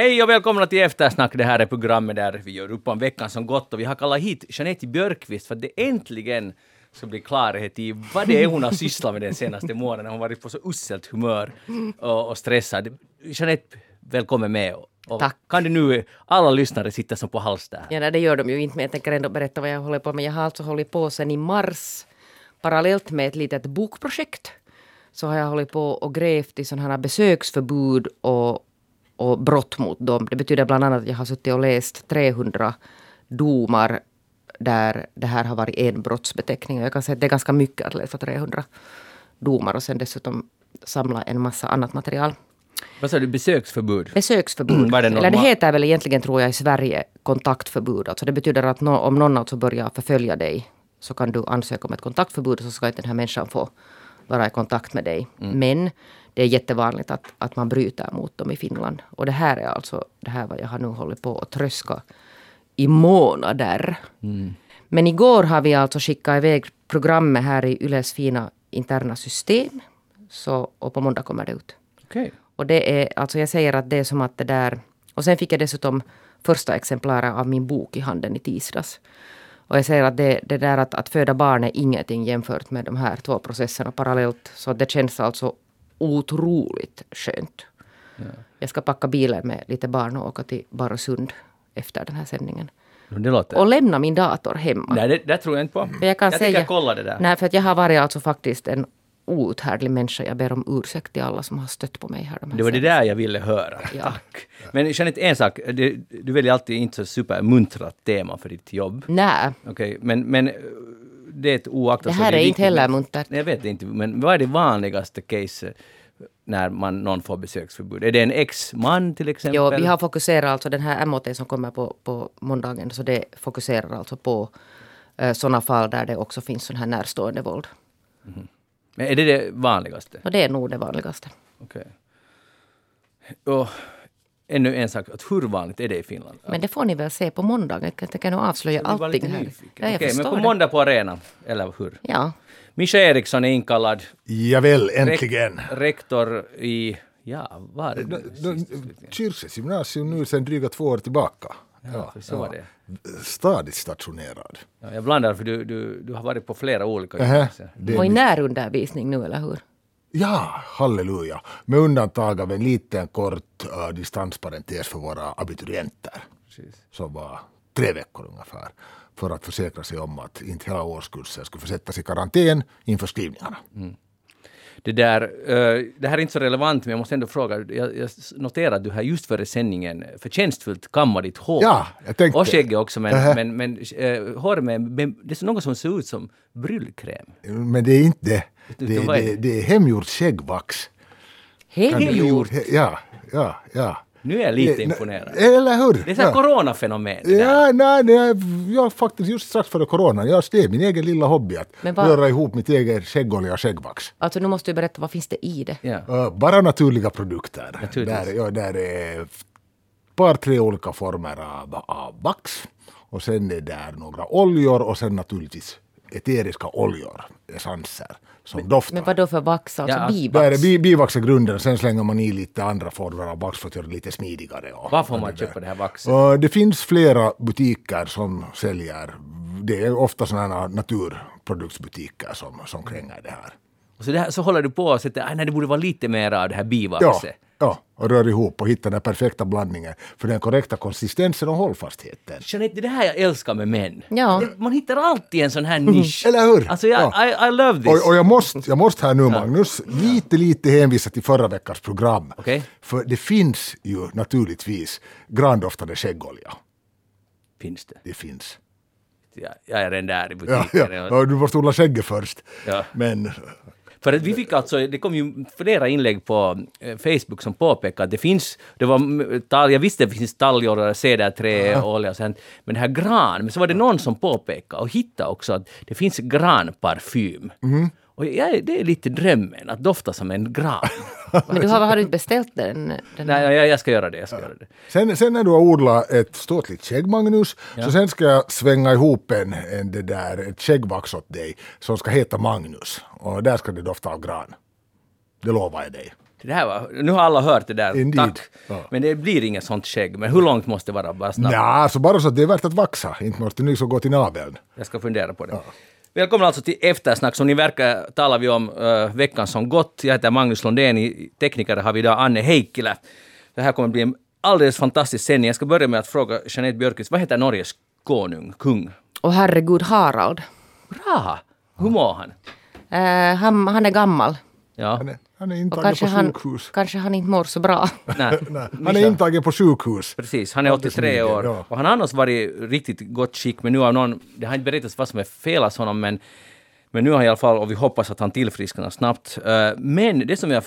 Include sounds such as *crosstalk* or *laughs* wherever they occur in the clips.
Hej och välkomna till Eftersnack. Det här är programmet där vi gör upp om veckan som gått och vi har kallat hit Jeanette Björkqvist för att det äntligen ska bli klarhet i vad det är hon har sysslat med den senaste månaden. Hon har varit på så uselt humör och, och stressad. Jeanette, välkommen med. Och Tack. Kan du nu, alla lyssnare sitter som på hals där. Ja, nej, det gör de ju inte, men jag tänker ändå berätta vad jag håller på med. Jag har alltså hållit på sedan i mars, parallellt med ett litet bokprojekt, så har jag hållit på och grävt i sådana här besöksförbud och, och brott mot dem. Det betyder bland annat att jag har suttit och läst 300 domar där det här har varit en brottsbeteckning. Jag kan säga att det är ganska mycket att läsa 300 domar och sen dessutom samla en massa annat material. Vad sa du, besöksförbud? Besöksförbud. Vad är det Eller det heter väl egentligen tror jag i Sverige kontaktförbud. Alltså det betyder att nå- om någon alltså börjar förfölja dig så kan du ansöka om ett kontaktförbud och så ska inte den här människan få vara i kontakt med dig. Men det är jättevanligt att, att man bryter mot dem i Finland. Och det här är alltså det här vad jag har nu hållit på att tröska i månader. Men igår har vi alltså skickat iväg programmet här i Yles fina interna system. Så, och på måndag kommer det ut. Okej. Och det är, alltså jag säger att det är som att det där... Och sen fick jag dessutom första exemplaret av min bok i handen i tisdags. Och jag säger att det, det där att, att föda barn är ingenting jämfört med de här två processerna parallellt. Så det känns alltså otroligt skönt. Jag ska packa bilen med lite barn och åka till Barösund efter den här sändningen. Låter... Och lämna min dator hemma. Nej, det, det tror jag inte på. För jag kan jag säga, tänker kolla det där. Nej, för att jag har varit alltså faktiskt en outhärdlig människa. Jag ber om ursäkt till alla som har stött på mig här. de här Det var det där jag ville höra. Ja. Tack. Men Jeanette, en sak. Du, du väljer alltid inte så supermuntrat tema för ditt jobb. Nej, Okej, men, men eh, det är ett oaktat... det här är, inte viktigt. heller muntert. Jag vet inte, men vad är det vanligaste caset när man, någon får besöksförbud? Är det en ex-man till exempel? Jo, vi har fokuserat alltså den här MOT som kommer på, på måndagen, så det fokuserar alltså på eh, sådana fall där det också finns sån här närstående våld. Men är det det vanligaste? Och det är nog det vanligaste. Okej. Och ännu en sak, att hur vanligt är det i Finland? Men det får ni väl se på måndagen. Jag tänker nog avslöja allting här. Ja, jag Okej, men på det. måndag på arenan, eller hur? Ja. Mischa Eriksson är inkallad Javäl, äntligen. rektor i... Ja, var det? Kyrkses gymnasium nu sedan dryga två år tillbaka. Ja, för så var det. Stadigt stationerad. Ja, jag blandar för du, du, du har varit på flera olika gymnasier. det Och i är, närundervisning nu, eller hur? Ja, halleluja. Med undantag av en liten kort uh, distansparentes för våra abiturienter. Som var tre veckor ungefär. För att försäkra sig om att inte hela årskursen skulle försättas i karantän inför skrivningarna. Det, där, eh, det här är inte så relevant, men jag måste ändå fråga. Jag, jag noterade att du har just före sändningen förtjänstfullt kammat ditt hår. Ja, jag tänkte- Och skägget också, men, Ähä. men, men uh, håret med, med... Det är något som ser ut som bryllkräm. Men det är inte det. Det, det, det? är hemgjort skäggvax. Hemgjort. He- Ja, ja, ja. Nu är jag lite imponerad. Eller hur? Det är ja. coronafenomen. Ja, nej, nej, jag faktiskt just strax före coronan, jag är min egen lilla hobby att Men vad- röra ihop mitt eget skäggolja och skäggvax. Alltså nu måste du berätta, vad finns det i det? Ja. Uh, bara naturliga produkter. Naturligtvis. Där, ja, där är ett par, tre olika former av, av vax. Och sen är där några oljor och sen naturligtvis eteriska oljor, essenser, som doftar. Men vad då för vax? Alltså Ja, Där bivax? är bi, bivax är grunden, sen slänger man i lite andra former av vax för att göra det lite smidigare. Och, Var får man det köpa det här vaxet? Det finns flera butiker som säljer, det är ofta sådana naturproduktsbutiker som, som kränger det här. Och så, det här, så håller du på och sätter, "Aj, nej det borde vara lite mer av det här bivaxet. ja, och rör ihop och hittar den perfekta blandningen för den korrekta konsistensen och hållfastheten. Jeanette, det är det här jag älskar med män. Ja. Man hittar alltid en sån här nisch. Eller hur? Alltså jag, Ja. I, I love this. Och, och jag, måste, jag måste här nu Magnus, lite lite hänvisa till förra veckans program. Okej. För det finns ju naturligtvis grandoftande skäggolja. Finns det? Det finns. Jag, jag är redan där i Ja, butiken. ja. Och du måste odla skägget först. Ja. Men För att vi fick alltså, det kom ju flera inlägg på eh, Facebook som påpekade att det finns, det var mm, tall, jag visste att det finns talgoljor, cederträ, olja och sånt, men det här gran, men så var det någon som påpekade och hittade också att det finns granparfym. Mhm. Och jag, det är lite drömmen, att dofta som en gran. Men du har, har du inte beställt den? den Nej, jag, jag ska göra det, jag ska göra det. sen, sen när du har odlat ett ståtligt skägg Magnus, så sen ska jag svänga ihop en, en det där, ett skäggvax åt dig som ska heta Magnus. Och där ska det dofta av gran. Det lovar jag dig. Det här var, nu har alla hört det där, Indeed. tack. Ja. Men det blir inget sånt skägg. Men hur långt måste det vara? Bara snabbt. Ja, alltså bara så att det är värt att vaxa. Inte måste ni så gå till naveln. Jag ska fundera på det. Välkomna alltså till Eftersnack. Som ni verkar talar vi om uh, veckan som gått. Jag heter Magnus Lundén. I tekniker har vi idag Anne Heikkilä. Det här kommer bli en alldeles fantastisk sändning. Jag ska börja med att fråga Jeanette Björkqvist. Vad heter Norges konung, kung? Och herregud Harald. Bra! Hur mår han? Eh, han, han är gammal. Ja. Han är, han är intagen kanske på han, sjukhus. kanske han inte mår så bra. Nej. *laughs* Nej, han är intagen på sjukhus. Precis, han är Alldeles 83 nyligen, år. ja. Och han har annars varit i riktigt gott skick, men nu har någon, det har inte berättats vad som är fel hos honom, men, men nu har i alla fall, och vi hoppas att han tillfrisknar snabbt. Eh, men det som jag,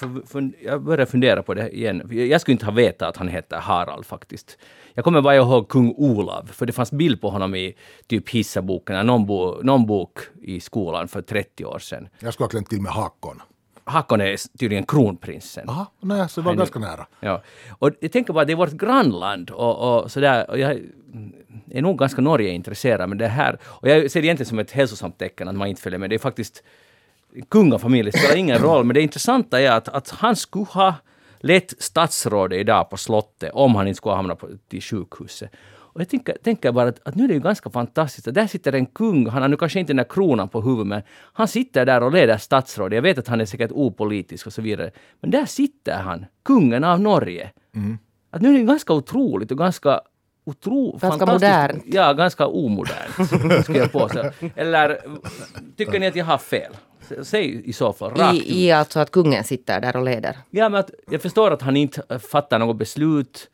jag börjar fundera på det igen, jag skulle inte ha vetat att han heter Harald faktiskt. Jag kommer bara ihåg kung Olav, för det fanns bild på honom i typ Hissaboken, någon, bo, någon bok i skolan för 30 år sedan. Jag skulle ha klämt till med Hakon. Hakon är tydligen kronprinsen. Aha, nej, så det var ganska nära. Ja. Och jag tänker bara, det är vårt grannland och, och sådär. Och jag är nog ganska Norge-intresserad, men det här... Och jag ser det egentligen som ett hälsosamt tecken att man inte följer med. Det är faktiskt... Kungafamilj spelar ingen *clears throat* roll, men det intressanta är att, att han skulle ha lett statsrådet idag på slottet om han inte skulle ha hamnat på, till sjukhuset. Och jag tänker, tänker bara att, att nu är det ju ganska fantastiskt där sitter en kung, han har nu kanske inte den där kronan på huvudet, men han sitter där och leder statsrådet. Jag vet att han är säkert opolitisk och så vidare. Men där sitter han, kungen av Norge. Att nu är det ganska otroligt och ganska otro, Ganska modernt. Ja, ganska omodernt, *laughs* skulle jag påstå. Eller tycker ni att jag har fel? Säg i så fall, rakt ut. I, I alltså att kungen sitter där och leder. Ja, men att, jag förstår att han inte fattar något beslut,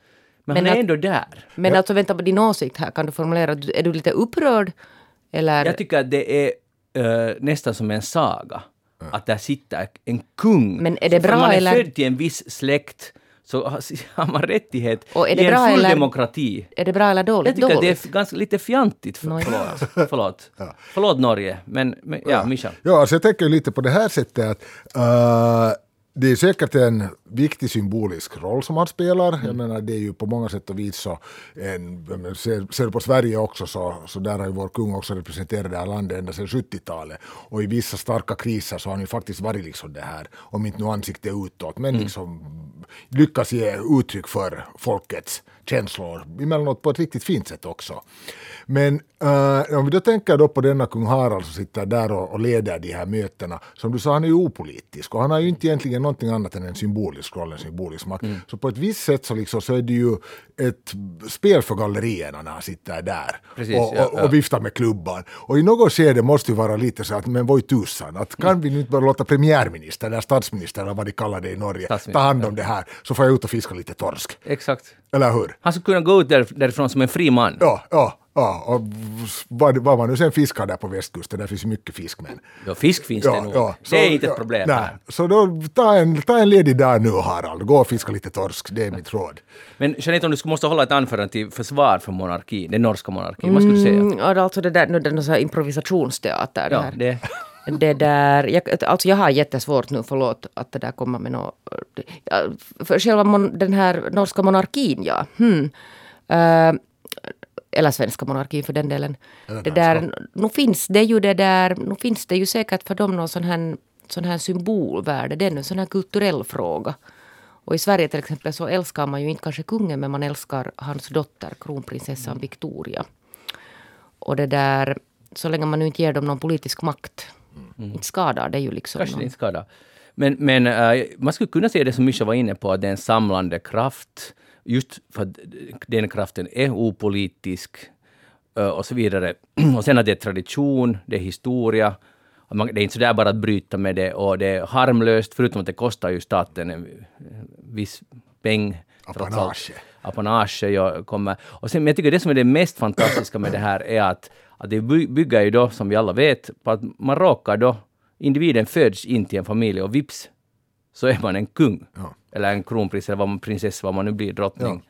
men, Men han är att- ändå där. Men alltså vänta på din åsikt här. Kan du formulera, är du lite upprörd? Eller? Jag tycker att det är äh, nästan som en saga. Att där sitter en kung. Men är det bra man är eller- född till en viss släkt så *laughs* har man rättighet Och är det i en bra full eller- demokrati. är det bra eller dåligt? Jag tycker att dåligt? det är ganska lite fjantigt. För, ja. förlåt. Förlåt. förlåt Norge, men, men ja, Mischa. Ja, alltså jag tänker lite på det här sättet att eh, det är säkert en viktig symbolisk roll som han spelar. Jag menar det är ju på många sätt och vis så, en, ser, ser du på Sverige också så, så där har ju vår kung också representerat det här landet ända sedan 70-talet. Och i vissa starka kriser så har han ju faktiskt varit liksom det här, om inte nu ansikte utåt, men liksom lyckas ge uttryck för folkets känslor, emellanåt på ett riktigt fint sätt också. Men eh, om vi då tänker då på denna kung Harald som sitter där och, och leder de här mötena, som du sa, han är ju opolitisk och han har ju inte egentligen någonting annat än en symbolisk roll, en symbolisk makt. Mm. Så på ett visst sätt så, liksom, så är det ju ett spel för gallerierna när han sitter där Precis, och, ja, och, ja. och viftar med klubban. Och i något skede måste det vara lite så att, men vad tusan, att kan vi nu inte bara låta premiärminister eller statsminister eller vad de kallar det i Norge ta hand om det här, så får jag ut och fiska lite torsk. Exakt. Eller hur? Han skulle kunna gå ut där, därifrån som en fri man. Ja, ja, ja. Och vad, vad man nu sen fiskar där på västkusten, där finns ju mycket fisk. Men, Ja, fisk finns det nog. Så- det är inte ett ja, problem nej. Så då, ta en, ta en ledig dag nu Harald, gå och fiska lite torsk, det är mitt råd. Men Jeanette, om du skulle måste hålla ett anförande till försvar för monarki, den norska monarkin, vad skulle du säga? Mm, alltså det där, nu, det är någon sån här improvisationsteater. det Ja, här. det, Det där, jag, alltså jag har jättesvårt nu, förlåt att det där kommer med något... För själva mon, den här norska monarkin, ja. Hmm. Eh, eller svenska monarkin för den delen. Det där, nu finns det ju det där, nu finns det ju säkert för dem någon sån här, sån här symbolvärde. Det är en sån här kulturell fråga. Och i Sverige till exempel så älskar man ju inte kanske kungen men man älskar hans dotter, kronprinsessan Victoria. Och det där, så länge man nu inte ger dem någon politisk makt, inte skadar det ju liksom. kanske någon. inte skadar. Men, men eh, man skulle kunna se det som Mischa var inne på, att det är en samlande kraft. Just för att den kraften är opolitisk eh, och så vidare. *clears throat* Och sen att det är tradition, det är historia. Man, det är inte sådär bara att bryta med det och det är harmlöst, förutom att det kostar ju staten en viss peng. Apanage. apanage ja, kommer. Och sen, men jag tycker det som är det mest fantastiska med det här är att, att det by- bygger ju då, som vi alla vet, på att man råkar då, individen föds in till en familj och vips så är man en kung. Ja. Eller en kronprins eller vad man, prinsessa, vad man nu blir, drottning.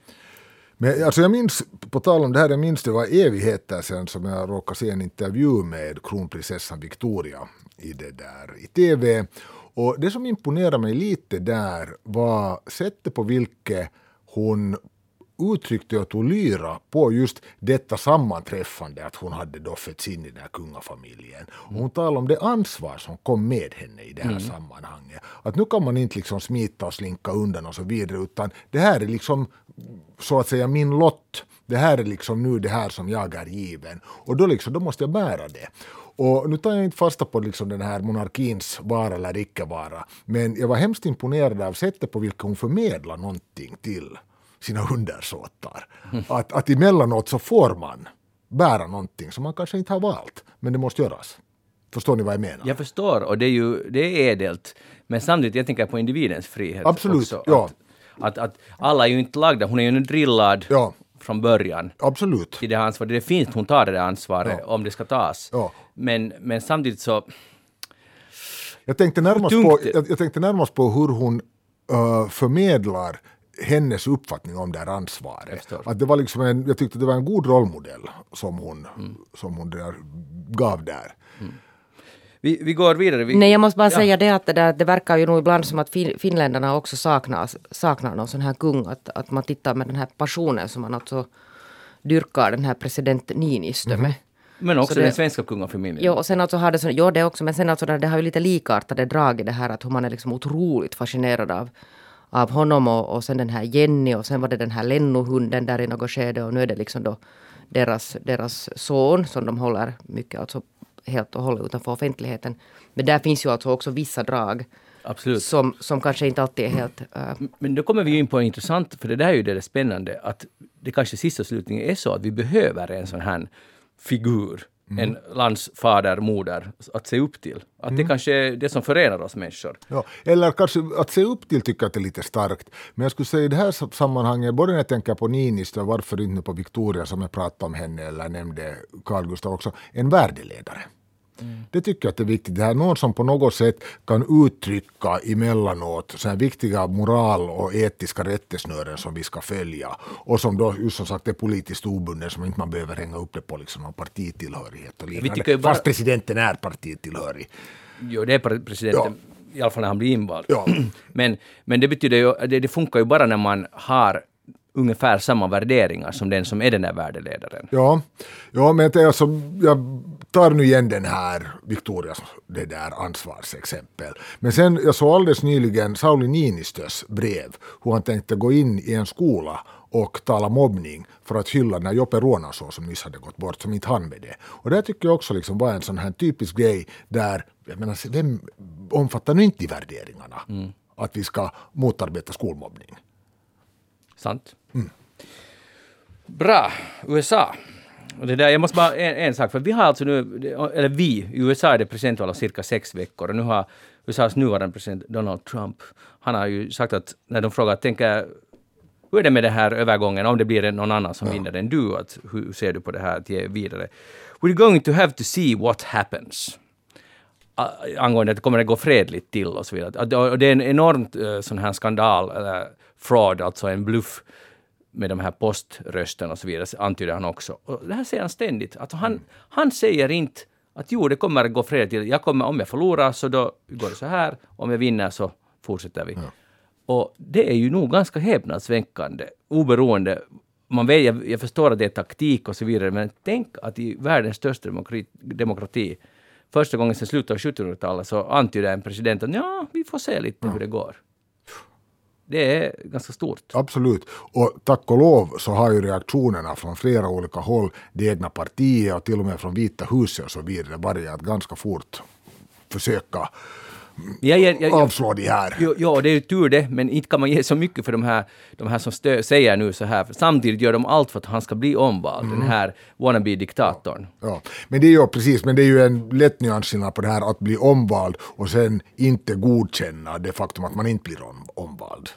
Men alltså jag minns, på tal om det här, jag minns det var evigheter sedan som jag råkade se en intervju med kronprinsessan Victoria i det där i tv. Och det som imponerade mig lite där var sättet på vilket hon uttryckte och tog lyra på just detta sammanträffande att hon hade då fötts in i den här kungafamiljen. Och hon talade om det ansvar som kom med henne i det här sammanhanget. Att nu kan man inte liksom smita och slinka undan och så vidare utan det här är liksom så att säga min lott. Det här är liksom nu det här som jag är given. Och då, liksom, då måste jag bära det. Och nu tar jag inte fasta på liksom den här monarkins vara eller icke vara, men jag var hemskt imponerad av sättet på vilket hon förmedlar någonting till sina undersåtar. Att, att emellanåt så får man bära någonting som man kanske inte har valt, men det måste göras. Förstår ni vad jag menar? Jag förstår, och det är ju det är ädelt. Men samtidigt, jag tänker på individens frihet Absolut, också. ja. Att, att, att alla är ju inte lagda, hon är ju drillad Ja. från början Absolut. till det ansvaret. Det fint hon tar det där ansvaret Ja. om det ska tas. Ja. Men, men samtidigt så... Jag tänkte närmast, Tungt. på, jag, jag tänkte närmast på hur hon uh, förmedlar hennes uppfattning om det här ansvaret. Att det var liksom en, jag tyckte det var en god rollmodell som hon, som hon där gav där. Vi, vi går vidare. Vi, Nej, jag måste bara Ja. säga det att det, där, det verkar ju nog ibland som att fin, finländarna också saknar, saknar någon sån här kung. Att, att man tittar med den här passionen som man alltså dyrkar den här president Niinistö med. Men också Så det- den svenska kungafamiljen. Jo, och sen alltså har det, så, jo, det också, men sen alltså det, det har ju lite likartade drag i det här att hur man är liksom otroligt fascinerad av, av honom och, och sen den här Jenny och sen var det den här Lenno-hunden där i något skede och nu är det liksom då deras, deras son som de håller mycket alltså helt och hållet utanför offentligheten. Men där finns ju alltså också vissa drag Absolut. som, som kanske inte alltid är helt... äh, Men då kommer vi in på en intressant, för det där är ju det där spännande, att det kanske sista slutningen är så att vi behöver en sån här figur, en landsfader, moder, att se upp till. Att det kanske är det som förenar oss människor. Ja, eller kanske att se upp till tycker jag att det är lite starkt. Men jag skulle säga i det här sammanhanget, både när jag tänker på Niinistö, varför inte nu på Victoria som jag pratade om henne, eller nämnde Carl Gustaf också, en värdeledare. Det tycker jag att det är viktigt. Det här är någon som på något sätt kan uttrycka emellanåt så här viktiga moral och etiska rättesnören som vi ska följa. Och som då just som sagt är politiskt obunden, som inte man behöver hänga upp det på liksom någon partitillhörighet och liknande. bara- Fast presidenten är partitillhörig. Jo, det är pre- presidenten, i alla fall när han blir invald. Ja. *clears throat* Men, men det betyder ju, det, det funkar ju bara när man har ungefär samma värderingar som den som är den där värdeledaren. Ja, ja men är alltså, jag tar nu igen den här Victorias det där ansvarsexempel. Men sen, jag såg alldeles nyligen Sauli Niinistös brev, hur han tänkte gå in i en skola och tala mobbning för att hylla den här Joppe Ruonansson som nyss hade gått bort, som inte hann med det. Och det tycker jag också liksom var en sån här typisk grej där, jag menar, vem omfattar nu inte de värderingarna? Att vi ska motarbeta skolmobbning. Sant? Bra. USA. Och det där, jag måste bara en, en sak, för vi har alltså nu, eller vi, i USA är det presidentval cirka sex veckor och nu har USAs nuvarande president Donald Trump, han har ju sagt att när de frågar, tänker hur är det med den här övergången, om det blir någon annan som vinner än du, att, hur ser du på det här att ge vidare? We're going to have to see what happens angående att det kommer att gå fredligt till och så vidare. Och det är en enormt uh, sån här skandal, fraud, alltså en bluff med de här poströsterna och så vidare, antyder han också. Och det här säger han ständigt. Att han, han säger inte att jo, det kommer att gå fredligt till. Jag kommer, om jag förlorar så då går det så här, om jag vinner så fortsätter vi. Och det är ju nog ganska häpnadsväckande, oberoende. Man vet, jag, jag förstår att det är taktik och så vidare, men tänk att i världens största demokrati, demokrati första gången sedan slutet av 1700-talet så antyder en president att ja, vi får se lite hur det går. Det är ganska stort. Absolut. Och tack och lov så har ju reaktionerna från flera olika håll, det egna partiet och till och med från Vita huset och så vidare, börjat att ganska fort försöka jag, jag, jag, avslå de här. Jo, jo, det är ju tur det, men inte kan man ge så mycket för de här, de här som stö, säger nu så här. Samtidigt gör de allt för att han ska bli omvald, den här wannabe-diktatorn. Ja. Men det är ju precis, men det är ju en lätt nyansskillnad på det här att bli omvald och sen inte godkänna det faktum att man inte blir om, omvald.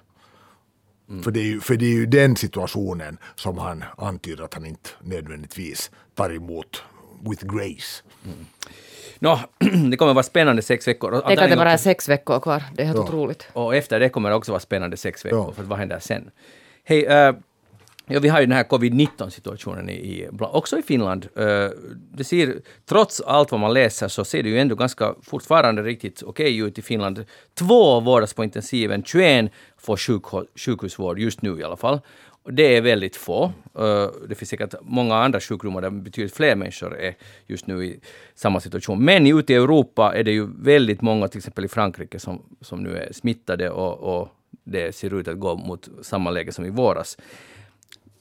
För, det är ju, för det är ju den situationen som han antyder att han inte nödvändigtvis tar emot with grace. Nå, *clears throat* det kommer vara spännande sex veckor. Det kan det bara är sex veckor kvar. Det är helt Ja. otroligt. Och efter det kommer det också vara spännande sex veckor, Ja. för vad händer sen? Hej, eh, ja, vi har ju den här covid-19-situationen i, i, bla- också i Finland. Eh, det ser, trots allt vad man läser så ser det ju ändå ganska fortfarande riktigt okej ut i Finland. Två vårdas på intensiven, 21 får sjuk, sjukhusvård just nu i alla fall. Och det är väldigt få. Eh, det finns säkert många andra sjukdomar där betydligt fler människor är just nu i samma situation. Men ute i Europa är det ju väldigt många, till exempel i Frankrike, som, som nu är smittade och, och det ser ut att gå mot samma läge som i våras.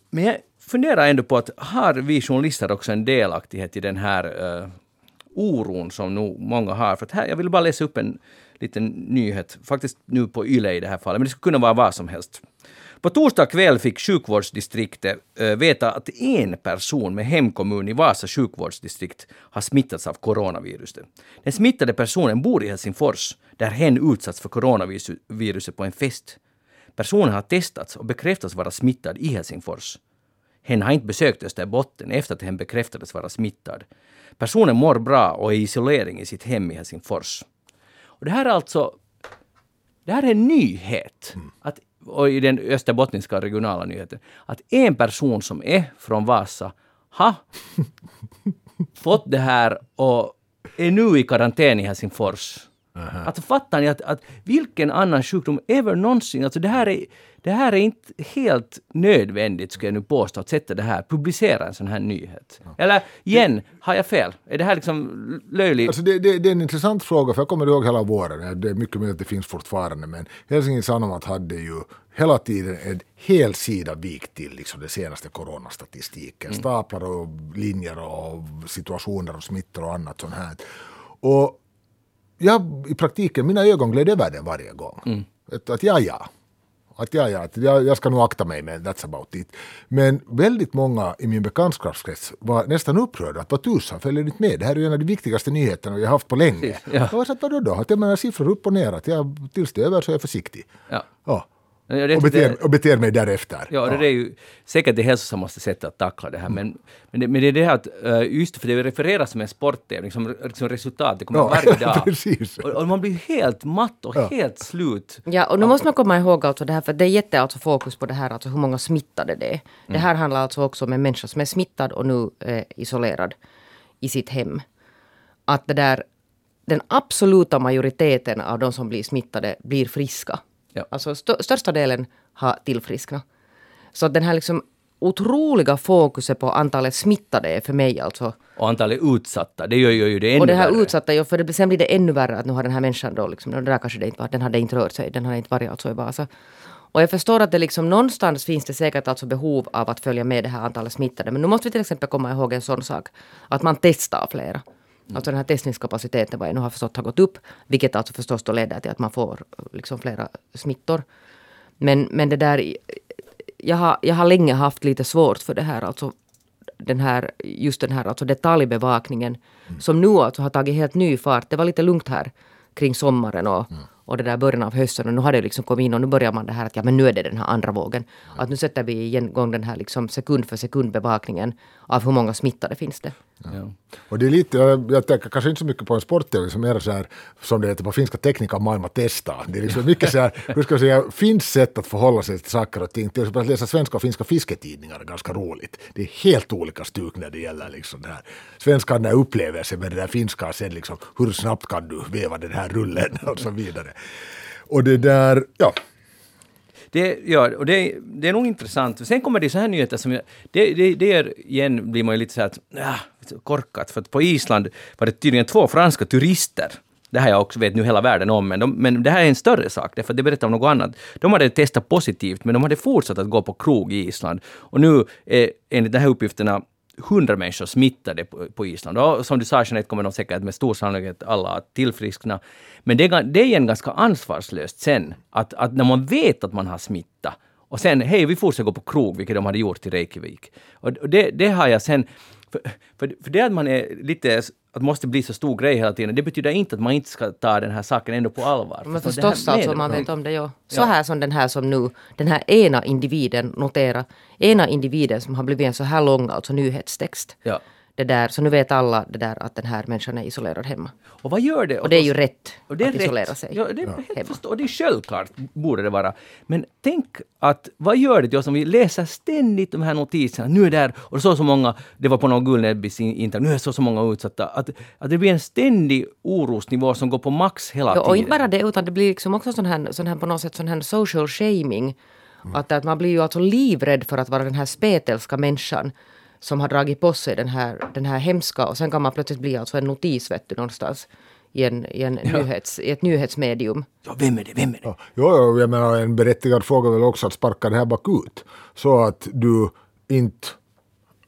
Men jag funderar ändå på att har vi journalister också en delaktighet i den här uh, oron som nog många har? För att här, jag vill bara läsa upp en liten nyhet, faktiskt nu på YLE i det här fallet, men det skulle kunna vara vad som helst. På torsdag kväll fick sjukvårdsdistriktet äh, veta att en person med hemkommun i Vasa sjukvårdsdistrikt har smittats av coronaviruset. Den smittade personen bor i Helsingfors, där hen utsatts för coronaviruset på en fest. Personen har testats och bekräftats vara smittad i Helsingfors. Hen har inte besökt Österbotten efter att hen bekräftades vara smittad. Personen mår bra och är i isolering i sitt hem i Helsingfors. Och det här är alltså det här är en nyhet. Mm. Att, och i den österbottniska regionala nyheten. Att en person som är från Vasa har *laughs* fått det här och är nu i karantän i Helsingfors. Aha. Att fattar ni att, att vilken annan sjukdom ever någonsin, alltså det här är det här är inte helt nödvändigt, skulle jag nu påstå, att sätta det här, publicera en sån här nyhet. Eller igen, har jag fel? Är det här liksom löjligt? Alltså det, det, det, är en intressant fråga, för jag kommer ihåg hela våren, det är mycket möjligt att det finns fortfarande, men Helsingin Sanomat hade ju hela tiden en hel sida vikt till liksom den senaste coronastatistiken. Mm. Staplar och linjer och situationer och smittor och annat sånt här. Och jag, i praktiken, mina ögon gled över den varje gång. Mm. Att, att ja, ja, att ja, ja, jag, jag ska nog akta mig men that's about it. Men väldigt många i min bekantskapskrets var nästan upprörda att vad tusan följer inte med? Det här är ju en av de viktigaste nyheterna vi har haft på länge. Ja. Jag var så att vadå då? Att jag menar siffror upp och ner, att jag, tills det är över så är jag försiktig. Ja. ja. Ja, och, beter, och beter mig därefter. Ja, det är ju säkert det hälsosammaste sättet att tackla det här. Mm. Men, men, det, men det är det här att, uh, just för det refereras som en sporttävling, som liksom resultat, det kommer ja, varje *laughs* dag. precis. Och, och, man blir helt matt och ja. helt slut. Ja, och nu måste man komma ihåg alltså det här, för det är jätte alltså fokus på det här, alltså hur många smittade det är. Mm. Det här handlar alltså också om en människa som är smittad och nu eh, isolerad i sitt hem. Att det där, den absoluta majoriteten av de som blir smittade blir friska. Ja. Alltså st största delen har tillfrisknat. Så den här liksom otroliga fokuset på antalet smittade är för mig alltså. Och antalet utsatta, det gör ju det ännu Och det här värre. utsatta, ja, för det, sen blir det ännu värre att nu har den här människan då liksom, det där kanske det inte var, den hade inte rört sig, den hade inte varit alltså i Vasa. Och jag förstår att det liksom någonstans finns det säkert alltså behov av att följa med det här antalet smittade. Men nu måste vi till exempel komma ihåg en sån sak, att man testar flera. Mm. Alltså den här testningskapaciteten vad jag nu har förstått har gått upp. Vilket alltså förstås då leder till att man får liksom flera smittor. Men, men det där, jag har, jag har länge haft lite svårt för det här. Alltså den här, just den här alltså detaljbevakningen. Mm. Som nu alltså har tagit helt ny fart. Det var lite lugnt här kring sommaren och, mm och det där början av hösten och nu har det liksom kommit in och nu börjar man det här att ja men nu är det den här andra vågen. Att nu sätter vi igång den här liksom sekund för sekund bevakningen av hur många smittade finns det. Ja. Och det är lite, jag, tänker kanske inte så mycket på en sporttävling som är så här, som det heter på finska, tekniska maailma testa. Det är liksom mycket så här, *laughs* hur ska jag säga, finns sätt att förhålla sig till saker och ting. Till exempel att läsa svenska och finska fisketidningar är ganska roligt. Det är helt olika stuk när det gäller liksom det här. Svenskan är upplevelse med det där finska, sen liksom hur snabbt kan du veva den här rullen *laughs* och så vidare. Och det där, ja, det, ja, och det, det är nog intressant. Sen kommer det så här nyheter som... Jag, det, det, det är, igen blir man ju lite så här att, äh, korkat. För att på Island var det tydligen två franska turister det här jag också vet nu hela världen om, men, de, men det här är en större sak, därför det berättar om något annat. De hade testat positivt, men de hade fortsatt att gå på krog i Island. Och nu är enligt de här uppgifterna hundra människor smittade på, på Island. Och som du sa Jeanette kommer de säkert med stor sannolikhet alla att tillfriskna. Men det är, det är igen ganska ansvarslöst sen, att, att när man vet att man har smitta och sen, hej, vi fortsätter gå på krog, vilket de hade gjort i Reykjavik. Och det, det har jag sen... För, för, för det att man är lite att måste bli så stor grej hela tiden, det betyder inte att man inte ska ta den här saken ändå på allvar. Men förstås alltså, man vet om det ja. Så här som den här som nu, den här ena individen, notera, ena individen som har blivit en så här lång alltså nyhetstext. Ja det där, så nu vet alla det där att den här människan är isolerad hemma. Och vad gör det? Och det är ju rätt och det är att rätt. isolera sig ja, det är ja. hemma. och det är självklart, borde det vara. Men tänk att, vad gör det till oss om vi läser ständigt de här notiserna? Nu är det här, och så så många, det var på någon Gullnäbbis intervju, nu är så så många utsatta. Att, att det blir en ständig orosnivå som går på max hela ja, tiden. Och inte bara det, utan det blir liksom också sån här, sån här på något sätt sån här social shaming Att, att man blir ju alltså livrädd för att vara den här spetälska människan som har dragit på sig den här, den här hemska och sen kan man plötsligt bli alltså en notis vet du, någonstans i, en, i, en nyhets, i ett nyhetsmedium. Ja, vem är det? Vem är det? Ja, jo, jag menar en berättigad fråga är väl också att sparka det här bakut. Så att du inte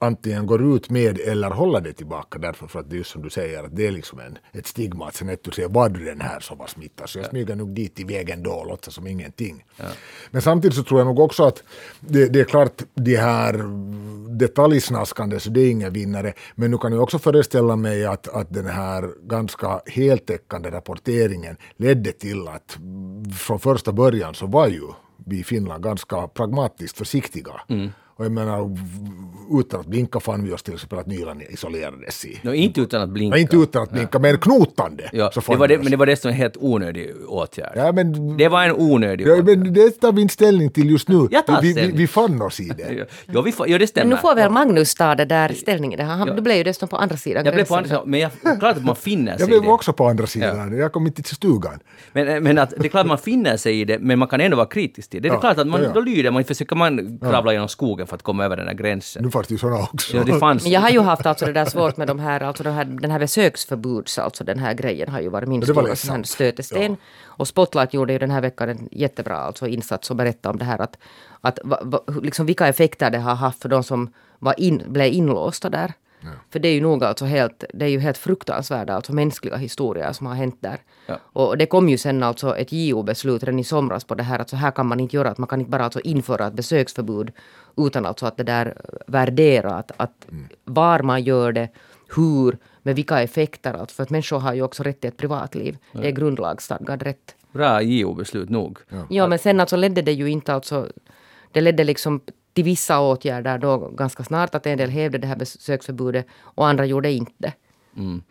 antingen går ut med eller håller det tillbaka därför för att det är just som du säger att det är liksom en, ett stigma att sen att du säger var du den här som var smittad så jag smyger nog dit i vägen då och låtsas som ingenting. Ja. Men samtidigt så tror jag nog också att det, det är klart de här detaljsnaskande så det är ingen vinnare men nu kan jag också föreställa mig att, att den här ganska heltäckande rapporteringen ledde till att från första början så var ju vi i Finland ganska pragmatiskt försiktiga. Mm. Och jag menar, utan att blinka fann vi oss till exempel att Nyland isolerades i... No, inte utan att blinka. Nej, inte utan att blinka, men knotande. Ja, så det var det, men det var det som en helt onödig åtgärd. Ja, men, det var en onödig ja, åtgärd. Men det tar vi inte ställning till just nu. Jag tar vi, vi, vi fann oss i det. *laughs* ja, vi, ja, det stämmer. Men nu får väl Magnus ta det där ställningen. Han, ja. Du blev ju dessutom på andra sidan Jag blev på andra sidan, men jag, klart att man finner sig i det. Jag blev också på andra sidan. Ja. Jag kom inte till stugan. Men, men att, det är klart att man finner sig i det, men man kan ändå vara kritisk till det. Det är ja, klart att man, då lyder man, försöker man kravla genom skogen för att komma över den här gränsen. Nu fanns det ju sådana också. Ja, det fanns. Men jag har ju haft alltså det där svårt med de här, alltså den här, den här besöksförbuds, alltså den här grejen har ju varit min stora stötesten. Ja. Och Spotlight gjorde ju den här veckan en jättebra alltså insats och berättade om det här att, att va, va, liksom vilka effekter det har haft för de som var in, blev inlåsta där. Ja. För det är ju nog alltså helt, det är ju helt fruktansvärda alltså mänskliga historier som har hänt där. Ja. Och det kom ju sen alltså ett JO-beslut redan i somras på det här att så här kan man inte göra, att man kan inte bara alltså införa ett besöksförbud utan alltså att det där värdera att, att mm. var man gör det, hur, med vilka effekter. Alltså för att människor har ju också rätt till ett privatliv. Ja. Det är grundlagsstadgad rätt. Bra JO-beslut nog. Ja. ja, men sen alltså ledde det ju inte alltså det ledde liksom till vissa åtgärder då ganska snart, att en del hävde det här besöksförbudet och andra gjorde inte. Mm.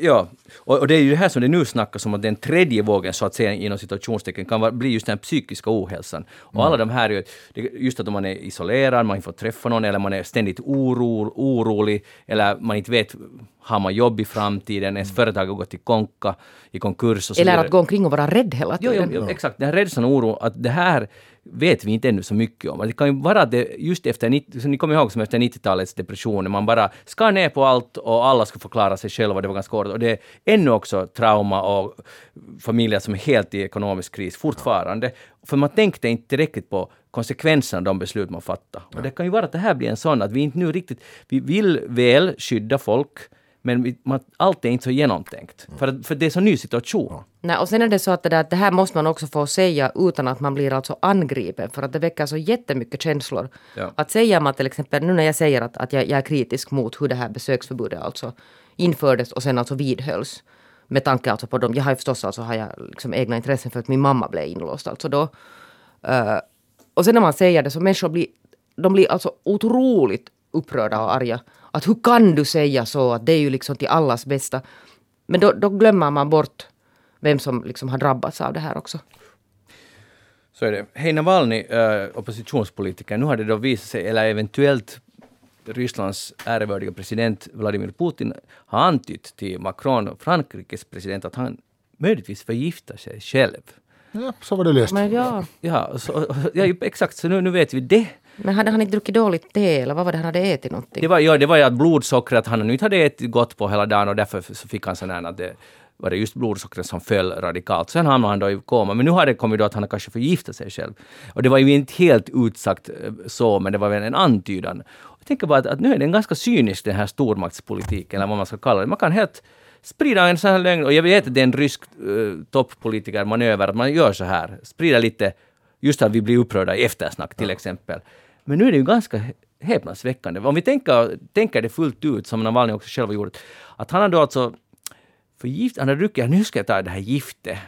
Ja, och, och, det är ju det här som det nu snackas om att den tredje vågen så att säga inom situationstecken kan vara, bli just den psykiska ohälsan. Och mm. alla de här, just att man är isolerad, man inte får träffa någon eller man är ständigt oro, orolig eller man inte vet har man jobb i framtiden, ens mm. företag har gått i konka, i konkurs och så Eller att gå omkring och vara rädd hela tiden. Jo, jo, exakt, den här rädslan och oron, att det här vet vi inte ännu så mycket om. Det kan ju vara det just efter, 90, så ni kommer ihåg som efter 90-talets depressioner, man bara skar ner på allt och alla skulle förklara sig själva, det var ganska hårt. Och det är ännu också trauma och familjer som är helt i ekonomisk kris fortfarande. För man tänkte inte tillräckligt på konsekvenserna av de beslut man fattar. Och det kan ju vara att det här blir en sån att vi inte nu riktigt, vi vill väl skydda folk, men man, allt är inte så genomtänkt. Mm. För, för det är så ny situation. Ja. Nej, och sen är det så att det, där, det här måste man också få säga utan att man blir alltså angripen. För att det väcker så jättemycket känslor. Ja. Att säga man till exempel, nu när jag säger att, att jag, jag, är kritisk mot hur det här besöksförbudet alltså infördes och sen alltså vidhölls. Med tanke alltså på dem. Jag har ju förstås alltså, har jag liksom egna intressen för att min mamma blev inlåst. Alltså då. Uh, och sen när man säger det så människor blir, de blir alltså otroligt upprörda och arga. Att hur kan du säga så? Att det är ju liksom till allas bästa. Men då, då glömmer man bort vem som liksom har drabbats av det här också. Så är det. Hej Navalny, äh, oppositionspolitiker, nu har det då visat sig, eller eventuellt Rysslands ärevördiga president Vladimir Putin har antytt till Macron, Frankrikes president, att han möjligtvis förgiftar sig själv. Ja, så var det löst. Men ja. Ja, så, ja, exakt, så nu, nu vet vi det. Men hade han inte druckit dåligt te eller vad var det han hade ätit någonting? Det var, ja, det var ju att blodsockret han inte hade ätit gott på hela dagen och därför så fick han sån här att det var det just blodsockret som föll radikalt. Sen hamnade han då i koma. Men nu har det kommit då att han kanske förgiftat sig själv. Och det var ju inte helt utsagt eh, så, men det var väl en antydan. Jag tänker bara att, att nu är den ganska cynisk den här stormaktspolitiken, eller vad man ska kalla det. Man kan helt sprida en sån här lögn. Och jag vet att det är en rysk eh, uh, toppolitikermanöver, att man gör så här. Sprida lite, just att vi blir upprörda i eftersnack till exempel. Men nu är det ju ganska häpnadsväckande. Om vi tänker, tänker det fullt ut, som Navalny också själv har gjort, att han har då alltså förgift, han har druckit, nu ska jag ta det här giftet.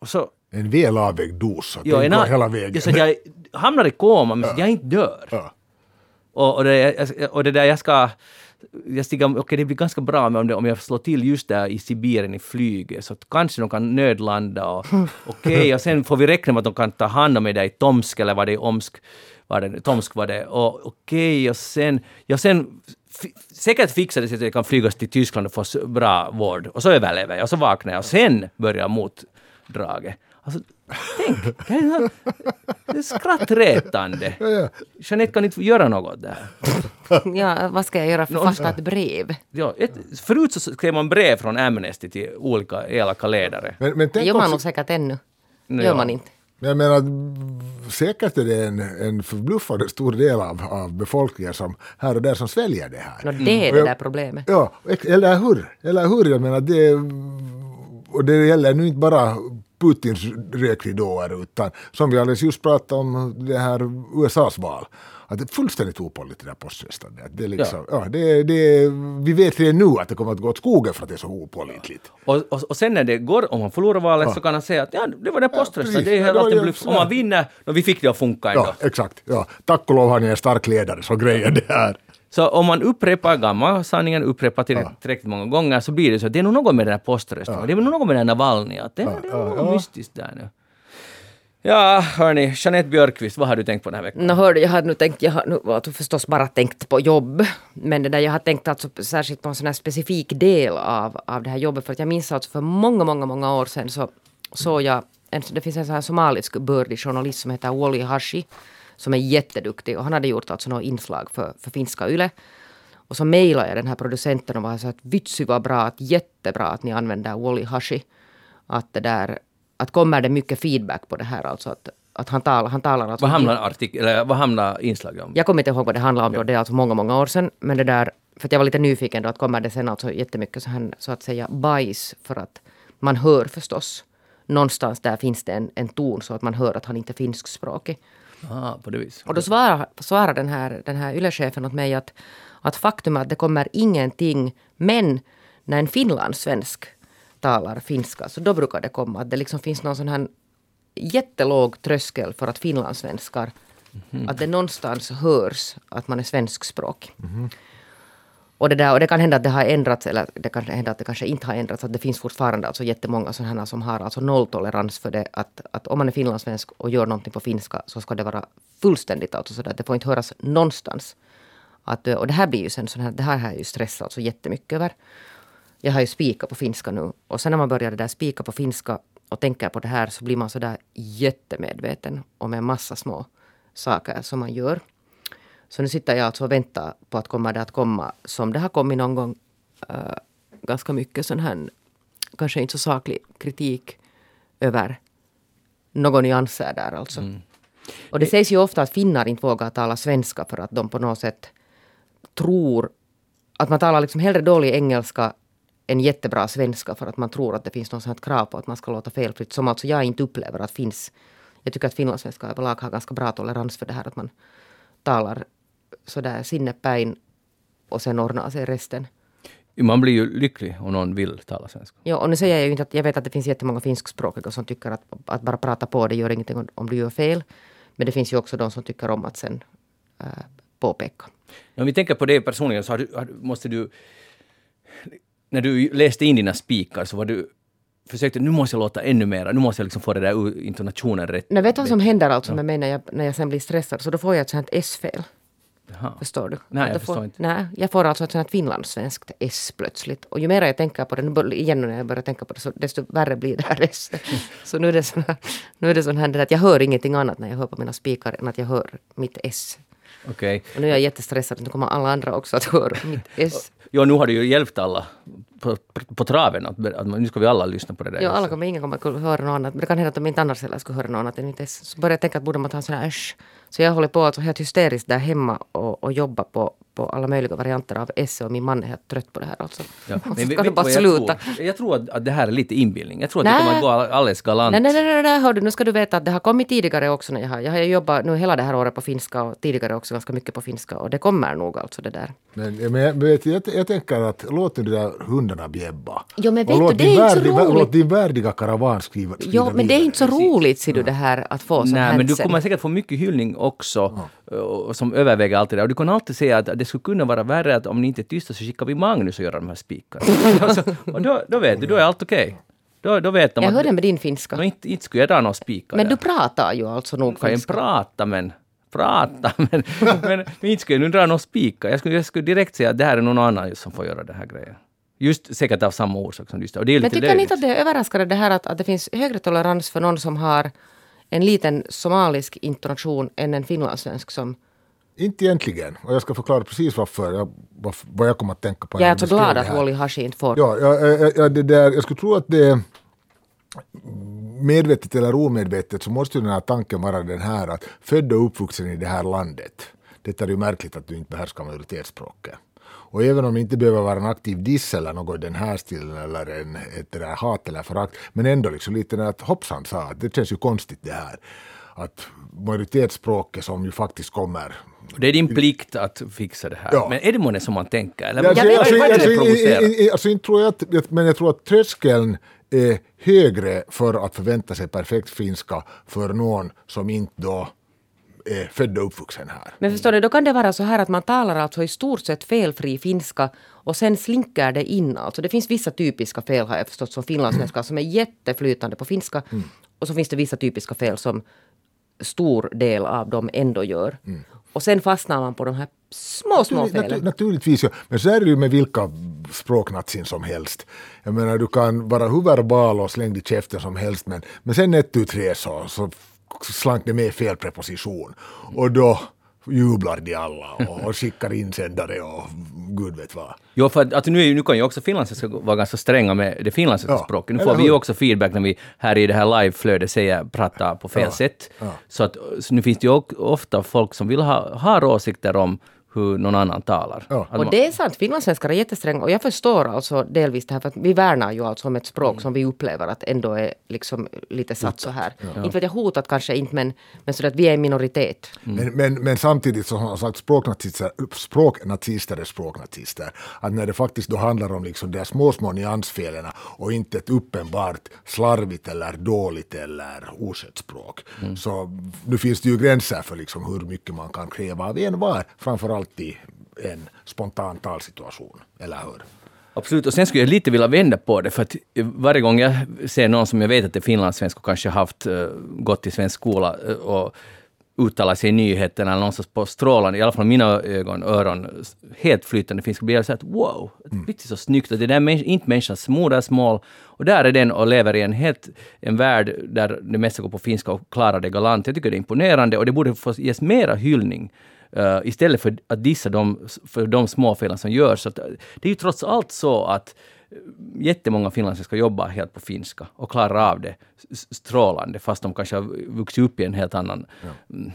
Och så, en väl avvägd dos, så ja, går hela vägen. Så jag hamnar i koma, men ja. jag inte dör. Ja. Och, och, det, och det där jag ska jag stiger, okej okay, det blir ganska bra om, det, om jag slår till just där i Sibirien i flyget, så kanske de kan nödlanda och *laughs* okej, okay, och sen får vi räkna med att de kan ta hand om mig där i Tomsk eller vad det är, Omsk, var det, Tomsk var det, och okej, okay, och sen, ja sen säkert fixar det sig att jag kan flyga till Tyskland och få bra vård, och så överlever jag, och så vaknar jag, och sen börjar motdraget. Alltså, tänk! Det är, det är skrattretande. *laughs* Jeanette kan inte göra något där. *laughs* Ja, vad ska jag göra? Författa ett brev? Ja, ett, förut så skrev man brev från Amnesty till olika elaka ledare. Men, men Det gör man också, nog säkert ännu. Ja. gör man inte. Men jag menar, säkert är det en, en förbluffande stor del av, av befolkningen som här och där som sväljer det här. Nå, det är Och det där problemet. Ja, eller hur? Eller hur? Jag menar, det, och det gäller nu inte bara Putins rökridåer utan som vi alldeles just pratade om det här USAs val. Att det är fullständigt opålitligt det där. Det är liksom, ja. det, det, vi vet redan nu att det kommer att gå åt skogen för att det är så opålitligt. Och, och, och sen när det går, om man förlorar valet så kan han säga att ja, det var det poströsten, precis. det är Ja, helt ju bluff. Om man vinner, och vi fick det att funka ändå. Ja, exakt. Ja. Tack och lov har ni en stark ledare så grejen det här. Så om man upprepar gamla sanningen, upprepar tillräckligt många gånger så blir det så att det är nog något med den här poströsten. Det är nog något med den här Navalny. Att det, det är något mystiskt där nu. Ja, hörni, Jeanette Björkqvist, vad har du tänkt på den här veckan? No, hörde, jag har nu tänkt, jag har nu alltså förstås bara tänkt på jobb. Men det där jag har tänkt alltså särskilt på en sån här specifik del av, av det här jobbet. För att jag minns alltså för många, många, många år sedan så såg jag, en, det finns en sån här somalisk bördig journalist som heter Wally Hashi. Som är jätteduktig och han hade gjort alltså något inslag för, för finska YLE. Och så mejlade jag den här producenten och var så att vitsi vad bra, att jättebra att ni använder Wally Hashi. Att det där, att kommer det mycket feedback på det här alltså att, att han talar, han talar alltså Vad hamnar, artik- eller, vad hamnar inslaget om? jag kommer inte ihåg vad det handlade om då, det är alltså många, många år sedan. Men det där, för att jag var lite nyfiken då, att kommer det sen alltså jättemycket så, här, så att säga bajs för att man hör förstås. Någonstans där finns det en, en ton så att man hör att han inte är finskspråkig. Ah, på det viset. Och då svarar, svarar den här, den här YLE-chefen åt mig att, att faktum är att det kommer ingenting, men när en finlandssvensk talar finska så då brukar det komma att det liksom finns någon sån här jättelåg tröskel för att finlandssvenskar, att det någonstans hörs att man är svenskspråkig. Och det, där, och det kan hända att det har ändrats, eller det kan hända att det kanske inte har ändrats. Att det finns fortfarande alltså jättemånga sådana som har alltså nolltolerans för det. Att, att om man är finlandssvensk och gör någonting på finska så ska det vara fullständigt alltså sådär. Det får inte höras någonstans. Att, och det här blir ju sen sån här, det här har jag ju stressat alltså jättemycket över. Jag har ju spikat på finska nu. Och sen när man börjar det där spika på finska och tänker på det här så blir man sådär jättemedveten om en massa små saker som man gör. Så nu sitter jag alltså och väntar på att komma det att komma som det har kommit någon gång eh, ganska mycket sån här, kanske inte så saklig kritik över några nyanser där alltså. Och det sägs ju ofta att finnar inte vågar tala svenska för att de på något sätt tror att man talar liksom hellre dålig engelska än jättebra svenska för att man tror att det finns något sånt krav på att man ska låta felfritt. Som alltså jag inte upplever att finns. Jag tycker att finlandssvenskar överlag har ganska bra tolerans för det här att man talar sådär sinnepäin och sen ordnar sig resten. Man blir ju lycklig om någon vill tala svenska. Ja, och nu säger jag ju inte att jag vet att det finns jättemånga finskspråkiga som tycker att, att bara prata på det gör ingenting om, om du gör fel. Men det finns ju också de som tycker om att sen äh, påpeka. Om vi tänker på det personligen så har du, har, måste du... När du läste in dina spikar så var du... Försökte, nu måste jag låta ännu mera, nu måste jag liksom få det där intonationen rätt. Nej, vet du vad som händer alltså med mig när jag, när jag sen blir stressad? Så då får jag ett sånt här S-fel. Jaha. Förstår du? Nej, jag förstår får, inte. Nej, jag får alltså ett sånt här finlandssvenskt S plötsligt. Och ju mer jag tänker på det, nu igen när jag börjar tänka på det, så desto värre blir det här S. *laughs* så nu är det sån här, nu är det sån här det att jag hör ingenting annat när jag hör på mina spikar än att jag hör mitt S. Okej. Och nu är jag jättestressad, nu kommer alla andra också att höra mitt S. Jo, nu har du ju hjälpt alla på, på traven. Att, att nu ska vi alla lyssna på det där. Ja, alla kommer, ingen kommer att höra något annat. Men det kan hända att de inte annars heller skulle höra något annat än mitt S. Så börjar jag tänka att borde man ta en sån här äsch. Så jag håller på alltså helt hysteriskt där hemma och, och jobbar på, på alla möjliga varianter av S och min man är helt trött på det här alltså. Ja. *laughs* Men ska du du bara jag sluta. Tror? Jag tror att, att det här är lite inbildning. Jag tror att Nej. det kommer att gå all- alldeles galant. Nej, nej, nej, nej, nej, hör du, nu ska du veta att det har kommit tidigare också. När jag, har, jag har jobbat nu hela det här året på finska och tidigare också ganska mycket på finska. Och det kommer nog alltså det där. Men, men, jag, vet, jag, jag tänker att låt nu de där hundarna bjäbba. Jo, men Och vet du, låt det är din inte så roligt. Låt din värdiga karavan skriva, skriva Jo, men det är vidare. inte så roligt ser du det här att få sånt Nej, men du kommer säkert få mycket hyllning också, och, som överväger allt det där. Och du kan alltid säga att det skulle kunna vara värre att om ni inte är tysta så skickar vi Magnus och gör de här spikarna. *laughs* alltså, och då, då vet du, då är allt okej. Då, då vet de Jag hörde med din finska. Inte, inte skulle jag dra några spikar Men där. du pratar ju alltså nog kan finska. prata men... Prata men... *laughs* men, men inte skulle jag nu dra några spikar. Jag skulle, jag skulle direkt säga att det här är någon annan som får göra den här grejen. Just säkert av samma orsak som du. Och det är Men lite tycker ni inte att det är överraskande det här att, att det finns högre tolerans för någon som har en liten somalisk intonation än en finlandssvensk som... Inte egentligen. Och jag ska förklara precis varför. Jag, varför vad jag kommer att tänka på. Jag är när alltså glad att. Wally Hashi inte får... Ja, ja, ja, ja det där, jag skulle tro att det medvetet eller omedvetet så måste ju den här tanken vara den här att född och uppvuxen i det här landet. Det är ju märkligt att du inte behärskar majoritetsspråket. Och även om det inte behöver vara en aktiv diss eller något i den här stilen eller en, ett där hat eller förakt, men ändå liksom lite att hoppsan sa att det känns ju konstigt det här. Att majoritetsspråket som ju faktiskt kommer Det är din plikt att fixa det här. Ja. Men är det månne som man tänker? Eller Ja, Jag alltså, i- i- alltså, inte tror jag att, men jag tror att tröskeln är högre för att förvänta sig perfekt finska för någon som inte då är född och uppvuxen här. Men förstår du, då kan det vara så här att man talar alltså i stort sett felfri finska och sen slinker det in. Alltså det finns vissa typiska fel har jag förstått som finlandssvenskar som är jätteflytande på finska. Mm. Och så finns det vissa typiska fel som stor del av dem ändå gör. Mm. Och sen fastnar man på de här små, små Natur, felen. naturligtvis, ja. men så är det ju med vilka språknatsin som helst. Jag menar, du kan vara hur verbal och slängd i käften som helst, men, men sen ett, tu, tre så, så slank det med fel preposition. Och då jublar de alla och, och skickar insändare och gud vet vad. Jo, för att, att nu, nu kan ju också finlandssvenskar vara ganska stränga med det finlandssvenska Ja, språket. Nu får vi ju också feedback när vi här i det här liveflödet säger prata på fel Ja, sätt. ja. Så, att, så nu finns det ju ofta folk som vill ha har åsikter om hur någon annan talar. Ja. Att Och det är sant, finlandssvenskar är jättestränga och jag förstår alltså delvis det här för att vi värnar ju alltså om ett språk som vi upplever att ändå är liksom lite satt så här. Inte vet jag hotat kanske inte men, men så att vi är en minoritet. Men, men, men samtidigt så har sagt språknazister, språknazister är språknazister. Att när det faktiskt då handlar om liksom de små, små nyansfelen och inte ett uppenbart slarvigt eller dåligt eller oskött språk. Så nu finns det ju gränser för liksom hur mycket man kan kräva av en var, framförallt i en spontan talsituation. Eller hur? Absolut, och sen skulle jag lite vilja vända på det, för att varje gång jag ser någon som jag vet att är finlandssvensk och kanske haft uh, gått i svensk skola uh, och uttalar sig i nyheterna eller någonstans på strålande, i alla fall mina ögon, öron, helt flytande finska, blir jag så att wow, mm. det är så snyggt och det där är inte människans modersmål. Och där är den och lever i en helt, en värld där det mesta går på finska och klarar det galant. Jag tycker det är imponerande och det borde få ges mera hyllning Uh, istället för att dissa de, för de småfelen som görs. Så att, uh, det är ju trots allt så att uh, jättemånga finlandssvenskar jobbar helt på finska och klarar av det strålande fast de kanske har vuxit upp i en helt annan mm,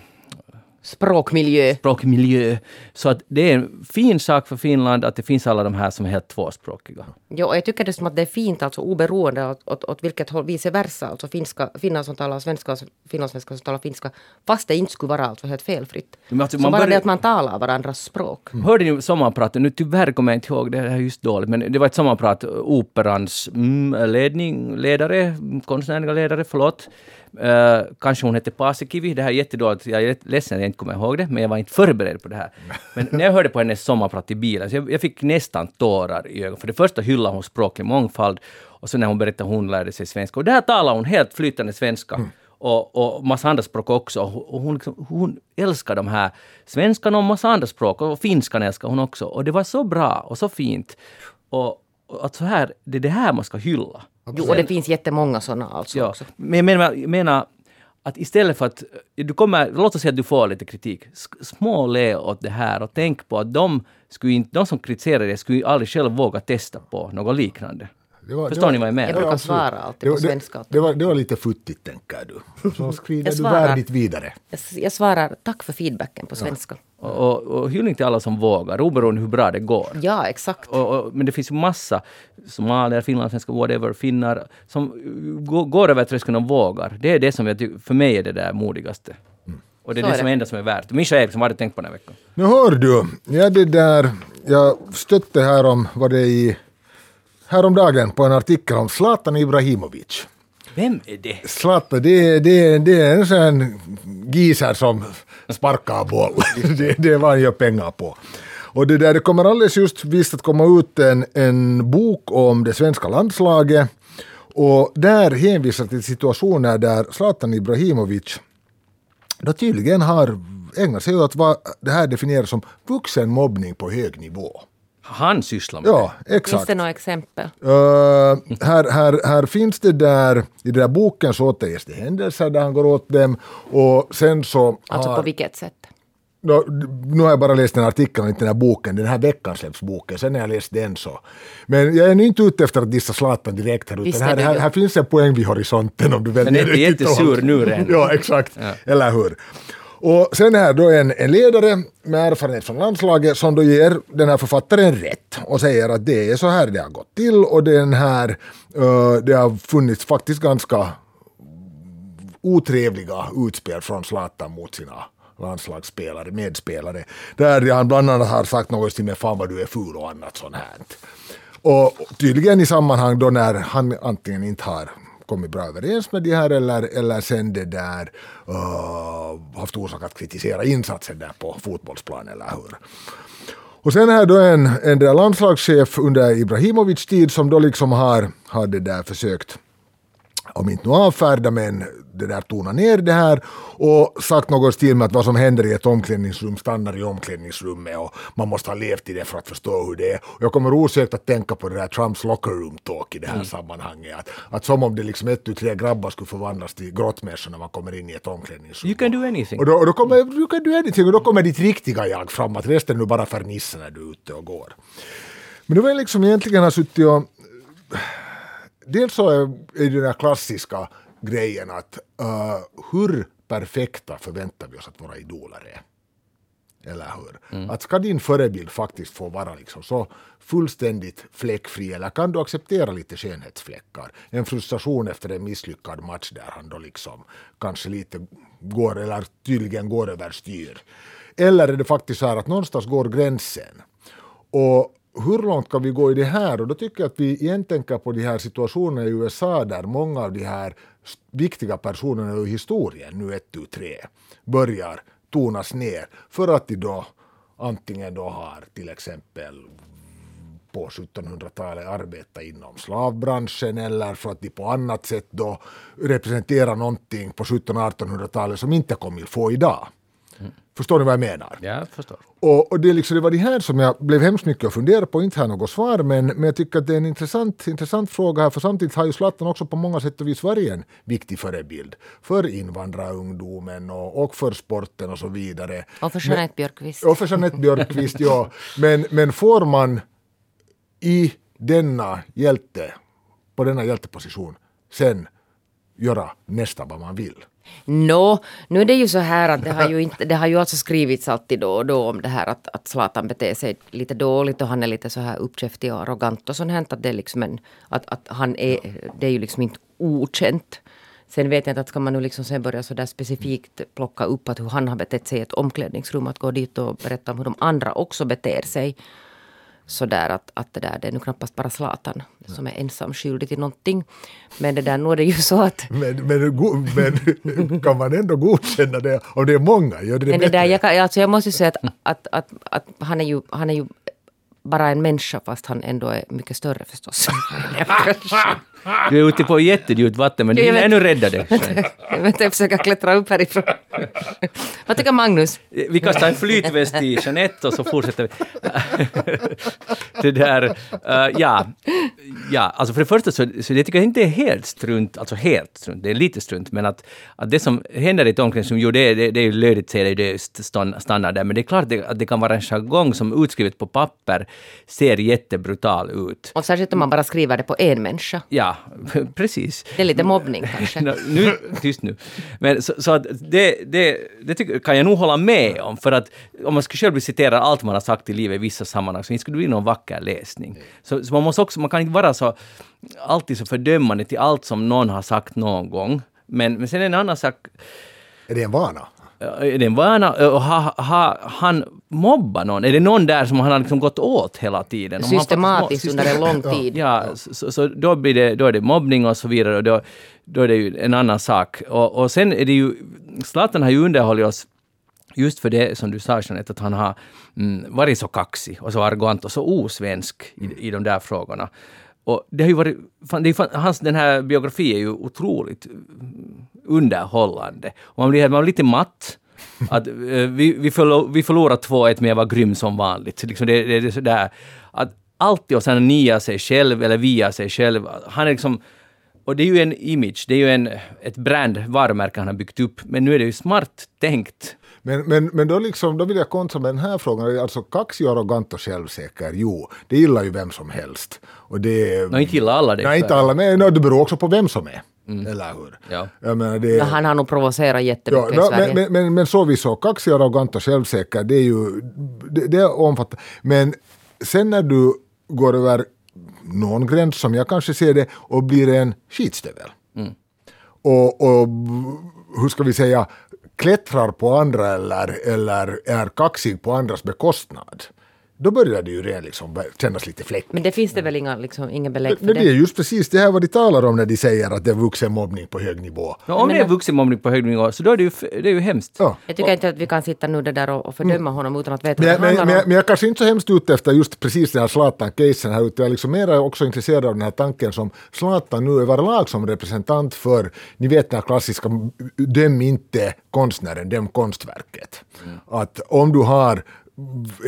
Språkmiljö. språkmiljö. Så att det är en fin sak för Finland att det finns alla de här som är helt tvåspråkiga. Jo, och jag tycker det som att det är fint, alltså oberoende åt, åt, åt vilket håll, vice versa, alltså finska, finnar som talar svenska och finlandssvenskar som talar finska, fast det inte skulle vara alltså helt felfritt. Men alltså, så bara börjar- det att man talar varandras språk. Hörde ni sommarpratet? Nu tyvärr kommer jag inte ihåg, det här är just dåligt, men det var ett sommarprat, Operans mm, ledning, ledare, konstnärliga ledare, förlåt. Uh, kanske hon hette Paasikivi, det här är jättedåligt, jag är ledsen att jag inte kommer ihåg det, men jag var inte förberedd på det här. Men när jag hörde på hennes sommarprat i bilen, så jag, jag fick nästan tårar i ögonen. För det första hyllade hon språklig mångfald, och så när hon berättade hon lärde sig svenska, och där talar hon helt flytande svenska. och, och massa andra språk också. Och hon, liksom, hon älskar de här svenskan och massa andra språk. Och finskan älskar hon också. Och det var så bra och så fint. Och, och att så här, det är det här man ska hylla. Jo, och det finns jättemånga sådana alltså Ja, också. men jag menar, jag menar att istället för att du kommer, låt oss säga att du får lite kritik, sk- småle åt det här och tänk på att de, skulle inte, de som kritiserar det skulle aldrig själv våga testa på något liknande. Det var- Förstår det var- ni vad jag menar? Jag brukar svara alltid på Det- det- svenska. Det var, det var lite futtigt, tänker du. *laughs* Så skrider du värdigt vidare. Jag, jag svarar tack för feedbacken på svenska. Och, och, och hyllning till alla som vågar, oberoende hur bra det går. Ja, exakt. Och, och, men det finns ju massa somalier, finlandssvenskar, whatever, finnar som går, går över tröskeln och vågar. Det är det som jag tycker, för mig är det där modigaste. Och det är Så det är som det. är enda som är värt. Mischa Eriksson, vad har du tänkt på den här veckan? Nu hör du, ja det där, jag stötte här om, var det i, häromdagen på en artikel om Zlatan Ibrahimovic. Vem är det? Zlatan, det, det, det är en sån giser som sparkar boll. *laughs* det, det är vad han gör pengar på. Och det där, det kommer alldeles just visst att komma ut en, en bok om det svenska landslaget. Och där hänvisar till situationer där Zlatan Ibrahimovic då tydligen har ägnat sig åt vad det här definieras som vuxenmobbning på hög nivå. Han sysslar med Ja, Finns exakt. det några exempel? Uh, här, här, här finns det där, i den där boken så återges det händelser där han går åt dem och sen så Alltså har, på vilket sätt? Nå, nu har jag bara läst den artikeln och inte den här boken, den här veckan släpps boken, sen har jag läst den så. Men jag är nu inte ute efter att dissa Zlatan direkt här, utan är här, det här, här finns en poäng vid horisonten om du väljer är inte riktigt och jättesur nu redan. Ja, exakt. Eller hur? Och sen är då en, en ledare med erfarenhet från landslaget som då ger den här författaren rätt och säger att det är så här det har gått till och den här, uh, det har funnits faktiskt ganska otrevliga utspel från Zlatan mot sina landslagsspelare, medspelare. Där han bland annat har sagt något till mig, fan vad du är ful och annat sånt här. Och tydligen i sammanhang då när han antingen inte har kommit bra överens med de här eller, eller sen det där uh, haft orsak att kritisera insatsen där på fotbollsplanen eller hur. Och sen här då en, en där landslagschef under Ibrahimovic tid som då liksom har, har det där försökt om inte nu avfärda men det där tona ner det här och sagt något stil med att vad som händer i ett omklädningsrum stannar i omklädningsrummet och man måste ha levt i det för att förstå hur det är. Och jag kommer osökt att tänka på det där Trumps locker room talk i det här sammanhanget. Att, att som om det liksom ett, tu, tre grabbar skulle förvandlas till grottmänniskor när man kommer in i ett omklädningsrum. You can do anything. Och då, och då kommer, du kan du anything, och då kommer ditt riktiga jag fram, att resten är nu bara fernissa när du är ute och går. Men det var liksom egentligen har suttit och dels så är det den här klassiska grejen att uh, hur perfekta förväntar vi oss att våra idoler är? Eller hur? Att ska din förebild faktiskt få vara liksom så fullständigt fläckfri eller kan du acceptera lite skönhetsfläckar? En frustration efter en misslyckad match där han då liksom kanske lite går eller tydligen går över styr. Eller är det faktiskt så här att någonstans går gränsen? Och hur långt kan vi gå i det här? Och då tycker jag att vi igen tänker på de här situationerna i USA där många av de här viktiga personerna ur historien, nu ett, tu, tre, börjar tonas ner för att de då antingen då har till exempel på 1700-talet arbetat inom slavbranschen eller för att de på annat sätt då representerar någonting på 1700-1800-talet som inte kommer att få idag. Förstår ni vad jag menar? Ja, förstår. Och, och det, liksom, det var det här som jag blev hemskt mycket att fundera på, inte har något svar, men, men jag tycker att det är en intressant, intressant fråga här, för samtidigt har ju Zlatan också på många sätt och vis varit en viktig förebild för invandrarungdomen och, och för sporten och så vidare. Och för Jeanette Björkqvist. Och för Jeanette Björkqvist, ja. Men, men får man i denna hjälte, på denna hjälteposition, sen göra nästan vad man vill? Nå, nu är det ju så här att det har ju, *laughs* inte, det har ju alltså skrivits alltid då och då om det här att, att Zlatan beter sig lite dåligt och han är lite så här uppkäftig och arrogant och sånt här. Att det är liksom en, att, att han är, det är ju liksom inte okänt. Sen vet jag inte att ska man nu liksom sen börja så där specifikt plocka upp att hur han har betett sig i ett omklädningsrum, att gå dit och berätta om hur de andra också beter sig. Så där att, att det där, det är nu knappast bara Zlatan som är ensam skyldig till någonting. Men det där, nu är det ju så att *laughs* Men, men, men *laughs* kan man ändå godkänna det om det är många? Gör det det Men det bättre? där, jag, kan, alltså jag måste ju säga att, att, att, att han, är ju, han är ju bara en människa fast han ändå är mycket större förstås. *laughs* Du är ute på jättedjupt vatten, men du Jag vet. ännu rädda det. *laughs* jag vet, jag försöker klättra upp härifrån. Vad tycker Magnus? Vi kastar en flytväst i Jeanette och så fortsätter vi. *laughs* det där, eh, ja. Ja, alltså för det första så, så jag tycker inte det är helt strunt, alltså helt strunt, det är lite strunt, men att, att det som händer i ett omklädningsrum, jo det, är- det, det är ju löjligt säger det, det är st- stannar där, men det är klart det, att det kan vara en jargong som utskrivet på papper ser jättebrutal ut. Och särskilt om man bara skriver det på en människa. Ja, *laughs* precis. Det är lite mobbning kanske. *laughs* Nu, tyst nu. Men så, så att det, det, det tycker, kan jag nog hålla med om, för att om man skulle själv bli citerad allt man har sagt i livet i vissa sammanhang, så inte skulle det bli någon vacker läsning. Så, så man måste också, man kan inte vara så alltid så fördömande till allt som någon har sagt någon gång. Men, men sen en annan sak, Är det en vana? Är det en vana? Och ha, ha, han mobbar någon? Är det någon där som han har liksom gått åt hela tiden? Systematiskt under en lång tid. Ja, så, så, så då, blir det, då är det mobbning och så vidare och då, då är det ju en annan sak. Och, och sen är det ju, Zlatan har ju underhållit oss just för det som du sa Jeanette, att han har mm, varit så kaxig och så arrogant och så osvensk i, i de där frågorna. Och det har ju varit, det är, hans, den här biografi är ju otroligt underhållande. Och man blir, man blir lite matt. Att, eh, vi, vi, förlo, vi förlorade 2-1 men jag var grym som vanligt. Liksom det, det, det är sådär att alltid och sen nia sig själv eller via sig själv. Han är liksom och det är ju en image, det är ju en, ett brand, varumärke han har byggt upp. Men nu är det ju smart tänkt. Men, men, men då, liksom, då vill jag kontra med den här frågan. Alltså kaxig, arrogant och självsäker, jo, det gillar ju vem som helst. Och det, nej, inte gillar alla det. Nej, inte alla. Nej, nej, det beror också på vem som är. Mm. Eller hur? Ja. Jag menar, det, ja, han har nog provocerat jättemycket ja, i Sverige. Men, men, men så vi så, kaxig, arrogant och självsäker, det är ju... Det, det omfattar... Men sen när du går över någon gräns som jag kanske ser det och blir en skitstövel. Mm. Och, och hur ska vi säga, klättrar på andra eller, eller är kaxig på andras bekostnad då börjar det ju redan liksom kännas lite fläckigt. Men det finns det väl inga, liksom, ingen belägg för det? Det är just precis det här vad de talar om när de säger att det är vuxenmobbning på hög nivå. Ja, om men det är vuxenmobbning på hög nivå så då är det ju, det är ju hemskt. Ja. Jag tycker och, inte att vi kan sitta nu där och, och fördöma mm. honom utan att veta men, vad det handlar men, om. Men jag är kanske inte så hemskt ute efter just precis den här Zlatan-casen här utan jag är liksom mer också intresserad av den här tanken som Zlatan nu överlag som representant för, ni vet den här klassiska döm inte konstnären, döm konstverket. Mm. Att om du har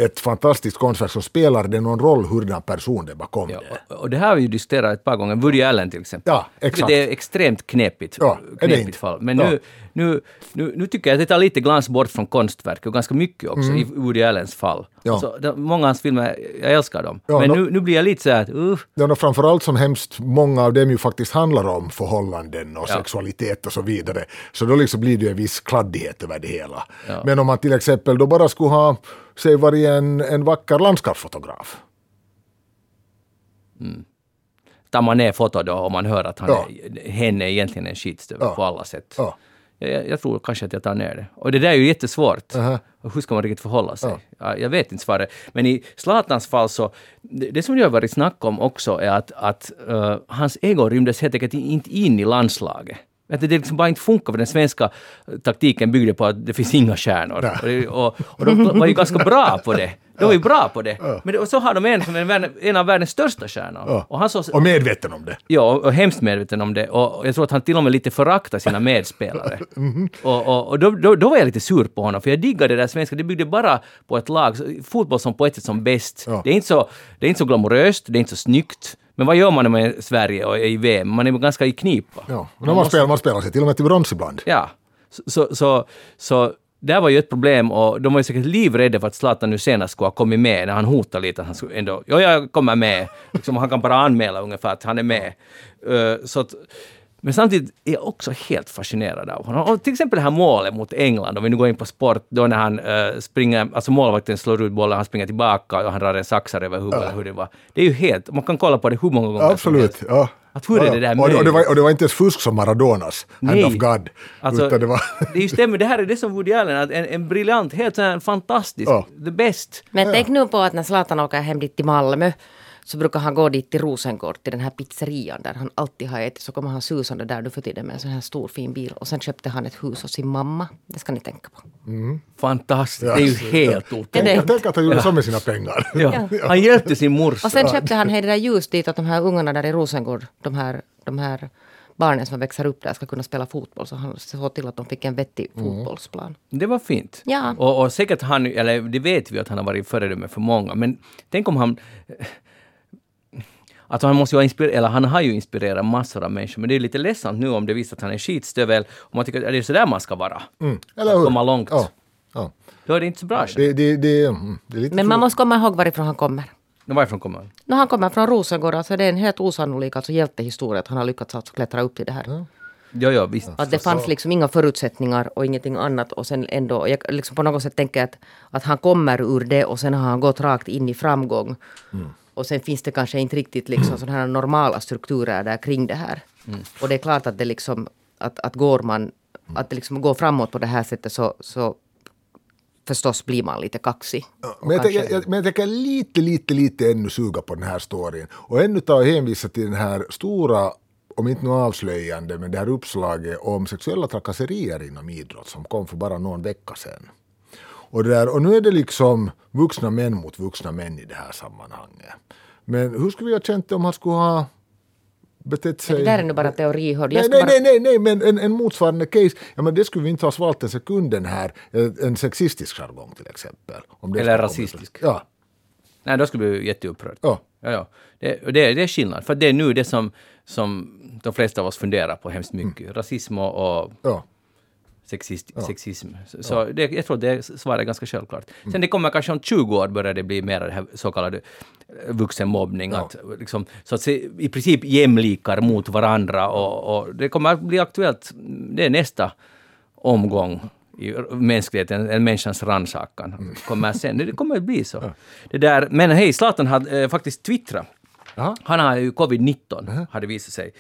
ett fantastiskt konstverk så spelar det någon roll hurdan person det bakom ja, det. Och det här har vi ju diskuterat ett par gånger, Woody Allen till exempel. Ja, exakt. Det är extremt knepigt, ja, knepigt fall. Men ja. nu, nu, nu, nu tycker jag att det tar lite glans bort från konstverk och ganska mycket också mm. i Woody Allens fall. Ja. Alltså, det, många av hans filmer, jag älskar dem. Ja, men no, nu, nu blir jag lite så här att uh. Ja, no, framförallt som hemskt många av dem ju faktiskt handlar om förhållanden och ja. sexualitet och så vidare. Så då liksom blir det ju en viss kladdighet över det hela. Ja. Men om man till exempel då bara skulle ha, säg varit en, en vacker landskapsfotograf. Mm tar man ner foto då och man hör att han ja. är, hen är egentligen en skitstövel ja. på alla sätt. Ja jag, jag, tror kanske att jag tar ner det. Och det där är ju jättesvårt. Uh -huh. Hur ska man riktigt förhålla sig? Ja. Jag vet inte svaret. Men i Zlatans fall så, det, det som det har varit snack om också är att, att uh, hans ego rymdes helt enkelt inte in i landslaget. Att det liksom bara inte funkar för den svenska taktiken byggde på att det finns inga stjärnor. Och, och, och de var ju ganska bra på det. De var ju bra på det. Men det, och så har de en som är en av världens största stjärnor. Och, han så, och medveten om det. Ja, och hemskt medveten om det. Och jag tror att han till och med lite föraktar sina medspelare. *laughs* mm. Och, och, och då, då, då, var jag lite sur på honom, för jag diggade det där svenska. Det byggde bara på ett lag, fotboll som på ett sätt som bäst. Det, är inte så, det är inte så glamoröst, det är inte så snyggt. Men vad gör man i Sverige och i VM? Man är ganska i knipa. Ja, man, man, måste... spelar, man spelar sig till och med till brons ibland. Ja. Så, så, så, så det var ju ett problem och de var ju säkert livrädda för att Zlatan nu senast skulle ha kommit med när han hotade lite att han skulle ändå, ja jag kommer med. Liksom, han kan bara anmäla ungefär att han är med. Uh, så att, men samtidigt är jag också helt fascinerad av honom. Och till exempel det här målet mot England, om vi nu går in på sport, då när han uh, springer, alltså målvakten slår ut bollen, han springer tillbaka och han drar en saxar över huvudet. Ja. Hur det, var. det är ju helt, man kan kolla på det hur många gånger Absolut, som helst. ja. Att hur är det där och, och, det var, och det var inte ens fusk som Maradonas, Hand of God. Alltså, utan det, var det stämmer, det här är det som Woody Allen, att en, en briljant, helt så här fantastisk, ja. the best. Men tänk nu på att när Zlatan åker hem dit till Malmö så brukar han gå dit till Rosengård, till den här pizzerian där han alltid har ätit. Så kommer han susande där nu för tiden med en sån här stor fin bil. Och sen köpte han ett hus åt sin mamma. Det ska ni tänka på. Mm. Fantastiskt, ja, det är ju helt otroligt. Tänk att han gjorde ja. så med sina pengar. Ja. ja. Han hjälpte sin morsa. Och sen köpte han det där ljus dit åt de här ungarna där i Rosengård. De här, de här barnen som växer upp där ska kunna spela fotboll. Så han såg till att de fick en vettig mm. fotbollsplan. Det var fint. Ja. Och, och säkert han, eller det vet vi att han har varit föredöme för många. Men tänk om han Alltså han måste ju ha inspirerat, eller han har ju inspirerat massor av människor, men det är lite ledsamt nu om det visar att han är skitstövel och man tycker att det är sådär man ska vara. Mm. Eller hur? Komma långt. Ja. Ja. Då är det inte så bra. Det, det, det, mm, det är lite men man måste komma ihåg varifrån han kommer. varifrån kommer han? No, han kommer från Rosengård, alltså det är en helt osannolik alltså, hjältehistoria att han har lyckats alltså, klättra upp till det här. Ja. Ja, ja, visst. Att det fanns liksom inga förutsättningar och ingenting annat. Och sen ändå, jag liksom på något sätt tänker att, att han kommer ur det och sen har han gått rakt in i framgång. Mm. Och sen finns det kanske inte riktigt liksom sådana här normala strukturer där kring det här. Mm. Och det är klart att det liksom, att, att går man, att det liksom går framåt på det här sättet så, så förstås blir man lite kaxig. Ja, men, jag tänker, jag, men jag tänker lite, lite, lite ännu suga på den här storyn. Och ännu ta och hänvisa till den här stora, om inte nu avslöjande, men det här uppslaget om sexuella trakasserier inom idrott som kom för bara någon vecka sedan. Och, där, och nu är det liksom vuxna män mot vuxna män i det här sammanhanget. Men hur skulle vi ha känt det om han skulle ha betett sig... Det där är nu bara teori. hör du. Jag Nej, nej, bara- nej, nej, nej, men en, en motsvarande case, ja, men det skulle vi inte ha svalt en sekund den här, eh, en sexistisk jargong till exempel. Om det Eller komma- rasistisk. Ja, Nej, då skulle du bli jätteupprörd. ja. Ja, ja. Det, det, det är skillnad. För det är nu det som, som de flesta av oss funderar på hemskt mycket. Rasism och, och ja. Sexist, sexism. Så, så det, jag tror att det svaret är ganska självklart. Sen det kommer kanske om 20 år börjar det bli mer det här så kallade eh, vuxenmobbning. Att, liksom, så att se, i princip jämlikar mot varandra och, och det kommer att bli aktuellt. Det är nästa omgång i mänskligheten, en människans rannsakan. Kommer sen. Det kommer att bli så. Det där, men hej, Zlatan har eh, faktiskt twittrat. Jaha. Han har ju covid-19, har det visat sig.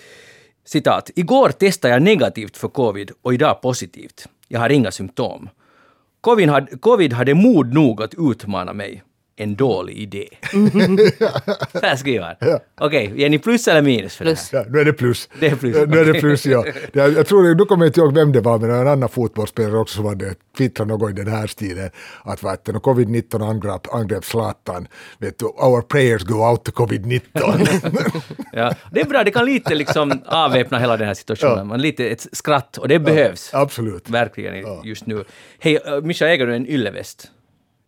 Citat. Igår testade jag negativt för covid och idag positivt. Jag har inga symptom. Covid hade, covid hade mod nog att utmana mig. En dålig idé. *laughs* Så här skriver han. Okej, ger ni plus eller minus för Plus. det här? Ja, nu är det plus. Det är plus, Ja, Nu är det plus, ja. *laughs* Jag, jag tror, nu kommer jag inte ihåg vem det var, men en annan fotbollsspelare också som hade twittrat något i den här stilen. Att vet du, när covid-19 angrep, angrep Zlatan, vet du, our prayers go out to covid-19. *laughs* Ja, det är bra, det kan lite liksom avväpna hela den här situationen. Man lite ett skratt och det behövs. Absolut. Verkligen just nu. Hej, Mischa, äger du en ylleväst?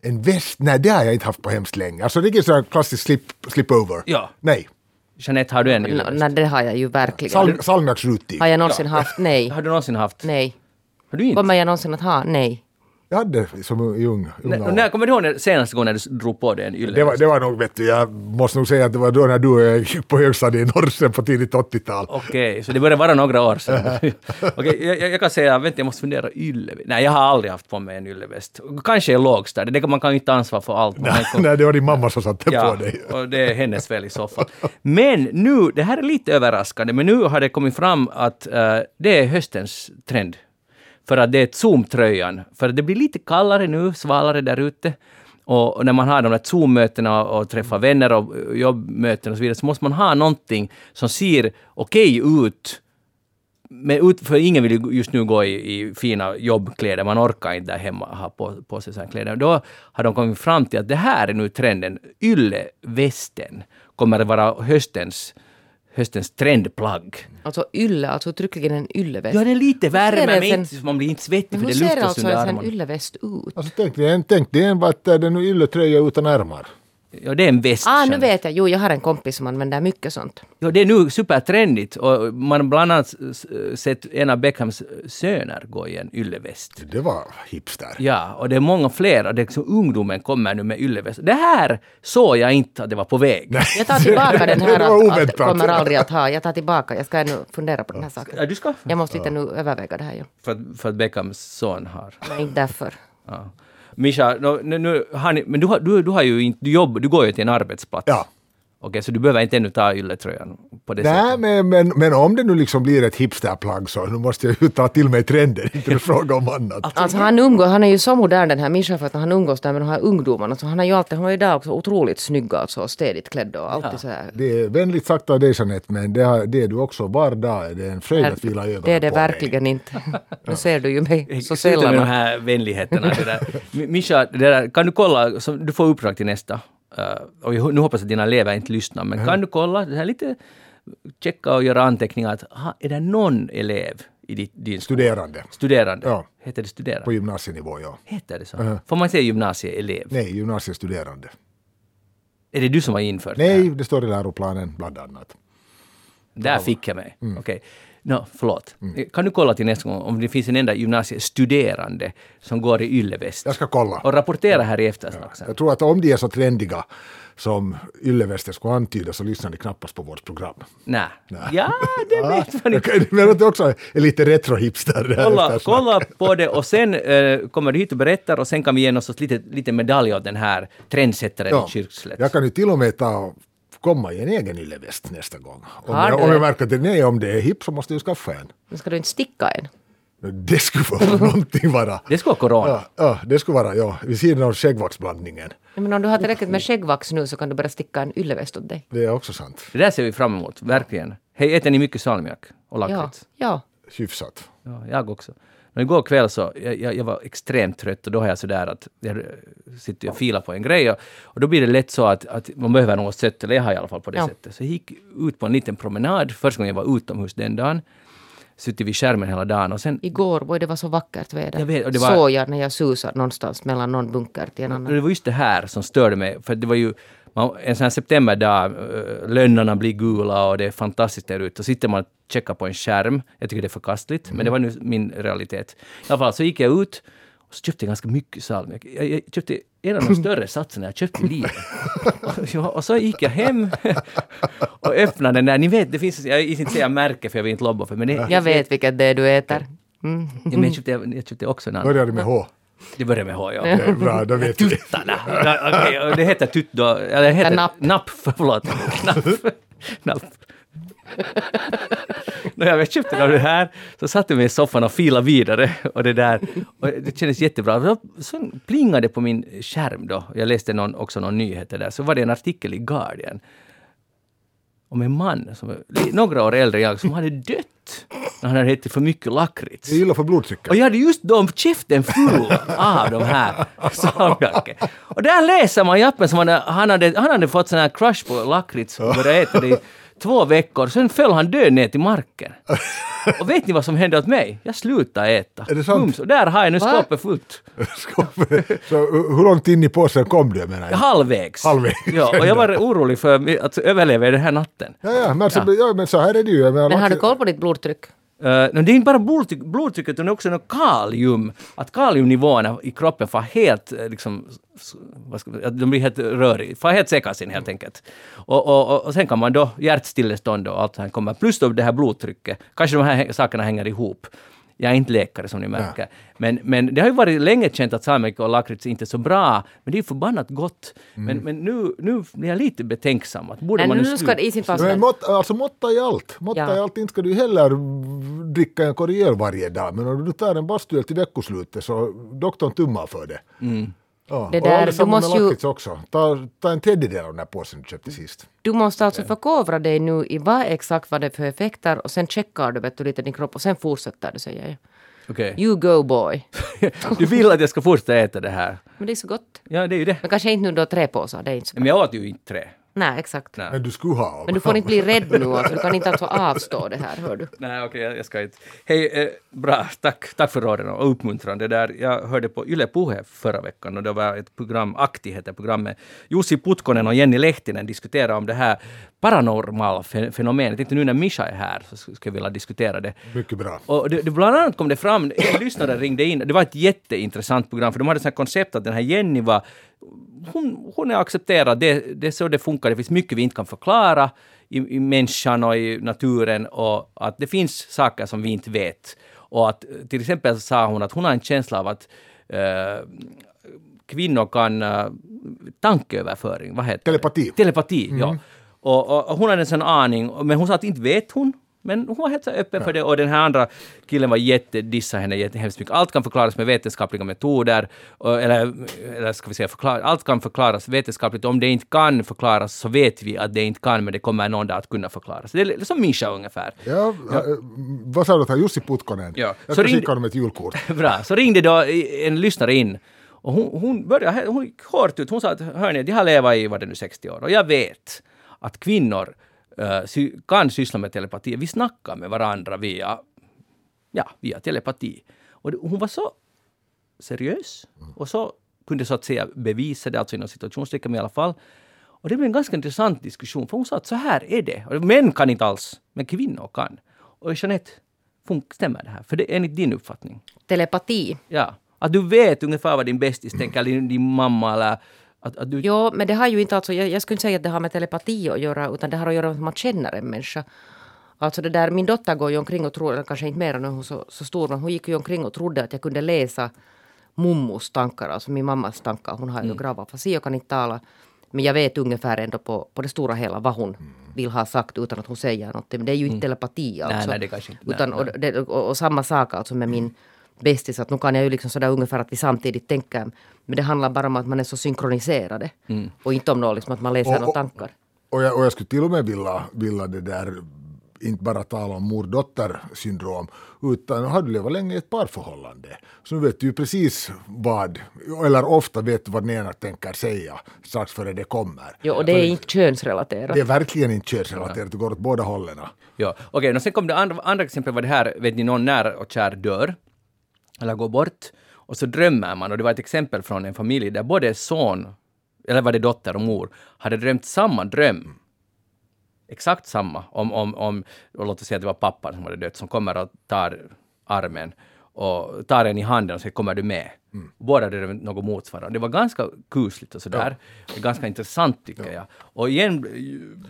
En väst? Nej, det har jag inte haft på hemskt länge. Alltså det är här klassisk slip, slip-over. Ja. Nej. Jeanette, har du en Nå, ylleväst? Nej, det har jag ju verkligen. Sal, Salmiaksrutig. Har jag någonsin haft? Nej. Har du någonsin haft? Nej. Har du inte? Kommer jag någonsin att ha? Nej. Jag hade som i ung, unga När, år. när kommer du ihåg när, senaste gången du drog på dig en ylleväst? Det var, det var nog, vet du, jag måste nog säga att det var då när du och jag gick på högstadiet i Norrsen på tidigt 80-tal. Okej, så det börjar vara några år sedan. *laughs* Okej, jag, jag kan säga, vänta jag måste fundera, ylleväst? Nej, jag har aldrig haft på mig en ylleväst. Kanske i lågstadiet, det kan man kan ju inte ta ansvar för allt. *laughs* Man kan- Nej, det var din mamma som satte Ja, på dig. *laughs* och det är hennes fel i så fall. Men nu, det här är lite överraskande, men nu har det kommit fram att eh, det är höstens trend. För att det är Zoom-tröjan. För det blir lite kallare nu, svalare där ute. Och när man har de där Zoom-mötena och träffar vänner och eh, jobbmöten och så vidare, så måste man ha någonting som ser okej ut men ut, för ingen vill just nu gå i, i fina jobbkläder, man orkar inte där hemma ha på, på sig sådana kläder. Då har de kommit fram till att det här är nu trenden. Yllevästen kommer att vara höstens, höstens trendplagg. Alltså ylle, alltså uttryckligen en ylleväst. Ja, det är lite Hur ser värme, en men sen- inte, man blir inte svettig Men för hur det ser luftas alltså under en sån armarna. ylleväst ut? Alltså tänk dig en, tänk dig en vad är det nu ylletröja utan ärmar. Ja, det är en väst. Ah, nu vet jag. Jo, jag har en kompis som använder mycket sånt. Ja, det är nu supertrendigt och man har bland annat sett en av Beckhams söner gå i en ylleväst. Det var hipster. Ja, och det är många fler och det är liksom ungdomen kommer nu med ylleväst. Det här såg jag inte att det var på väg. Jag tar tillbaka den här Det att, kommer aldrig att ha. Jag tar tillbaka. Jag ska ännu fundera på den här saken. Ja, du ska? Jag måste lite nu överväga det här. Ja. För att, för att Beckhams son har. Men inte därför. Ja. Mischa, no, nu, nu har ni, men du, har, du, du har ju inte, du, jobb, du går ju till en arbetsplats. Ja. Okej, så du behöver inte ännu ta ylletröjan på det Nej, sättet. men, men, men om det nu liksom blir ett hipsterplagg så nu måste jag ju ta till mig trenden, inte *laughs* fråga om annat. Alltså han umgås, han är ju så modern den här Mischa för att han umgås där med de här ungdomarna. Så han är ju alltid, han var ju där också otroligt snygg alltså och städigt klädd och alltid så här. Det är vänligt sagt av dig Jeanette, men det, har, det är du också var dag. är Det är en fröjd att vila ögonen Det är det på verkligen inte. *laughs* Nu ser du ju mig så Sluta med de sällan. här vänligheterna. Det där. Mi- Mischa, det där, kan du kolla, så du får uppdrag till nästa. Uh, och jag- nu hoppas jag att dina elever inte lyssnar, men kan du kolla, det här lite checka och göra anteckningar att ha, är det någon elev i din, din skola? Studerande Studerande? Ja. Heter det studerande? på gymnasienivå, ja. Heter det så? Får man säga gymnasieelev? Nej, gymnasiestuderande. Är det du som har infört det Nej, här? det står i läroplanen bland annat. Där fick jag mig. Mm. Okej. No, förlåt. Kan du kolla till nästa gång om det finns en enda gymnasiestuderande som går i ylleväst? Jag ska kolla. Och rapportera här i eftersnack sen. Jag tror att om de är så trendiga som yllevästen skulle antyda så lyssnar ni knappast på vårt program. Nej. Ja, det vet man inte. Men att det också är lite retro-hipster. Kolla, kolla på det och sen eh, kommer du hit och berättar och sen kan vi ge oss lite, lite medalj åt den här trendsättaren Ja. i Kyrkslätt. Jag kan ju till och med ta komma i en egen ylleväst nästa gång. Om, Har jag, om jag märker att det, nej, om det är hipp så måste jag skaffa en. Men ska du inte sticka en? Det skulle vara *laughs* någonting vara. Det skulle vara corona. Ja, ja, det skulle vara, ja, vid sidan av skäggvaxblandningen. Men om du har tillräckligt med skäggvax nu så kan du bara sticka en ylleväst åt dig. Det är också sant. Det där ser vi fram emot, verkligen. Hej, äter ni mycket salmiak och Ja, lakrits? ja. Hyfsat. Ja, jag också. Men igår kväll så, jag, jag, var extremt trött och då har jag sådär att jag sitter och filar på en grej och, och då blir det lätt så att, att man behöver något sätt, eller jag har i alla fall på det Ja. sättet. Så jag gick ut på en liten promenad, första gången jag var utomhus den dagen. Suttit vid skärmen hela dagen och sen Igår, oj, det var så vackert väder. Jag vet, och det var- Såg jag när jag susade någonstans mellan någon bunker till en annan. det var just det här som störde mig. För det var ju man, en sån här septemberdag, äh, lönnarna blir gula och det är fantastiskt där ute. Och sitter man och checkar på en skärm. Jag tycker det är förkastligt, men det var nu min realitet. I alla fall så gick jag ut och så köpte jag ganska mycket salmiak. Jag, jag köpte en av de större satserna jag köpt i livet. ja, och så gick jag hem *laughs* och öppnade den där. Ni vet, det finns, jag vill inte säga märke för jag vill inte lobba för men det, Jag vet vilket det är du äter. Mm. Ja, men jag, köpte, jag köpte också en annan. Börjar det med H? Det börjar med H, ja. Det är bra, då vet vi. Tuttarna! Och det heter tutt då, eller det heter napp. napp, förlåt. Napp. napp. När jag köpte det här så satt jag mig i soffan och filade vidare och det där. Och det kändes jättebra. Då, så plingade det på min skärm då. Jag läste någon, också någon nyheter där. Så var det en artikel i Guardian om en man, som är li- några år äldre än jag, som hade dött när han hade ätit för mycket lakrits. Är illa för blodtrycket. Och jag hade just då käften full av de här *laughs* salmiaken. Och där läser man i appen som han, han, hade, han hade fått sån här crush på lakrits och börjat äta det två veckor. Sen föll han död ner till marken. Och vet ni vad som hände åt mig? Jag slutade äta. Är det sant? Bums, och där har jag nu Va? skåpet fullt. Så uh, hur långt in i påsen kom du menar jag? Halvvägs. Halvvägs. Ja, och jag var *laughs* orolig för att överleva den här natten. Ja, ja, men, så, ja. men så här är det ju. Menar, Men har du koll på ditt blodtryck? Uh, det är inte bara blodtryck, blodtrycket utan också något kalium. Att kaliumnivåerna i kroppen får helt, eh, liksom, ska, att de blir helt röriga, får helt sekasin helt enkelt. Och, och, och, och sen kan man då hjärtstillestånd och allt det här kommer, plus då det här blodtrycket. Kanske de här hä- sakerna hänger ihop. Jag är inte läkare som ni märker. Men, men det har ju varit länge känt att salmiak och lakrits inte är så bra. Men det är ju förbannat gott. Men, men nu, nu blir jag lite betänksam. Att borde Nej, man nu nu ska det i sin fast Men mått, alltså måtta i allt. Måtta Ja. i allt. Inte ska du heller dricka en korrier varje dag. Men om du tar en bastuöl till veckoslutet så doktorn tummar för det. Ja. Det och där, allesamma du måste ju- också. Ta, ta en tredjedel av den här påsen du köpte sist. Du måste alltså förkovra dig nu i vad exakt vad det är för effekter och sen checkar du vet du, lite din kropp och sen fortsätter du säger jag. Okej. You go boy. *laughs* Du vill att jag ska fortsätta äta det här? Men det är så gott. Ja, det är ju det. Men kanske inte nu då tre påsar, det är inte så bra. Men jag åt ju inte tre. Nej, exakt. Nej. Men du skulle ha. Men du får inte bli rädd nu alltså. Du kan inte alltså avstå det här, hör du. Nej, okej, jag jag ska inte. Hej, eh, bra, tack, tack för råden och uppmuntrande där. Jag hörde på Yle Puhe förra veckan och det var ett program, Akti heter programmet. Jussi Putkonen och Jenny Lehtinen diskuterade om det här paranormala fe- fenomenet. Inte nu när Misha är här så skulle jag vilja diskutera det. Mycket bra. Och det, det, bland annat kom det fram, en lyssnare ringde in, det var ett jätteintressant program för de hade ett koncept att den här Jenny var, hon, hon är accepterad, det, det är så det funkar, det finns mycket vi inte kan förklara i, i människan och i naturen och att det finns saker som vi inte vet. Och att till exempel sa hon att hon har en känsla av att eh, kvinnor kan uh, tankeöverföring, vad heter Telepati. det? Telepati, ja. Och, och, och hon hade en sån aning, men hon sa att inte vet hon. Men hon var helt så öppen för det och den här andra killen var jättedissa henne jättehemskt mycket. Allt kan förklaras med vetenskapliga metoder, eller, eller ska vi säga förklara, allt kan förklaras vetenskapligt. Om det inte kan förklaras så vet vi att det inte kan, men det kommer någon dag att kunna förklaras. Det är som Misha ungefär. Ja, äh, vad sa du att han Jussi Putkonen? Ja. Jag ska ringde- skicka honom ett julkort. *laughs* Bra, så ringde då en lyssnare in och hon, hon började, hon gick hårt ut. Hon sa att hörni, de har levat i, vad det nu, 60 år och jag vet att kvinnor sy, kan syssla med telepati. Vi snackar med varandra via, ja, via telepati. Och hon var så seriös och så kunde så att säga bevisa det, alltså inom situationstecken i alla fall. Och det blev en ganska intressant diskussion, för hon sa att så här är det. Och män kan inte alls, men kvinnor kan. Och Jeanette, stämmer det här? För det är enligt din uppfattning. Telepati. Ja. Att du vet ungefär vad din bästis tänker, eller din, din mamma eller att, att du... Jo, men det har ju inte alltså, jag, jag skulle inte säga att det har med telepati att göra, utan det har att göra med att man känner en människa. Alltså det där, min dotter går ju omkring och tror, kanske inte mer nu hon så, så stor, men hon gick ju omkring och trodde att jag kunde läsa mummos tankar, alltså min mammas tankar. Hon har ju grav afasi och kan inte tala. Men jag vet ungefär ändå på, på det stora hela vad hon vill ha sagt utan att hon säger någonting. Men det är ju inte telepati alltså. nej, det kanske inte- nej, Utan, nej. Och, det, och, och samma sak alltså med min bästis, att nu kan jag ju liksom sådär ungefär att vi samtidigt tänker. Men det handlar bara om att man är så synkroniserade. Och inte om något liksom att man läser Och- några och- tankar. Och jag, och jag skulle till och med vilja, vilja det där inte bara tala om mor-dotter-syndrom, utan har du levat länge i ett parförhållande, så nu vet du ju precis vad, eller ofta vet du vad den ena tänker säga strax före det kommer. Jo, och det är inte könsrelaterat. Det är verkligen inte könsrelaterat, det går åt båda hållen. Ja, okej, okay, sen kom det andra, andra exempel var det här, vet ni, någon nära och kär dör, eller går bort, och så drömmer man, och det var ett exempel från en familj där både son, eller var det dotter och mor, hade drömt samma dröm. Exakt samma, om, om, om och låt oss säga att det var pappan som hade dött, som kommer och tar armen och tar en i handen och säger kommer du med? Mm. Båda hade något motsvarande. Det var ganska kusligt och sådär. Ja. Ganska intressant tycker ja. jag. Och igen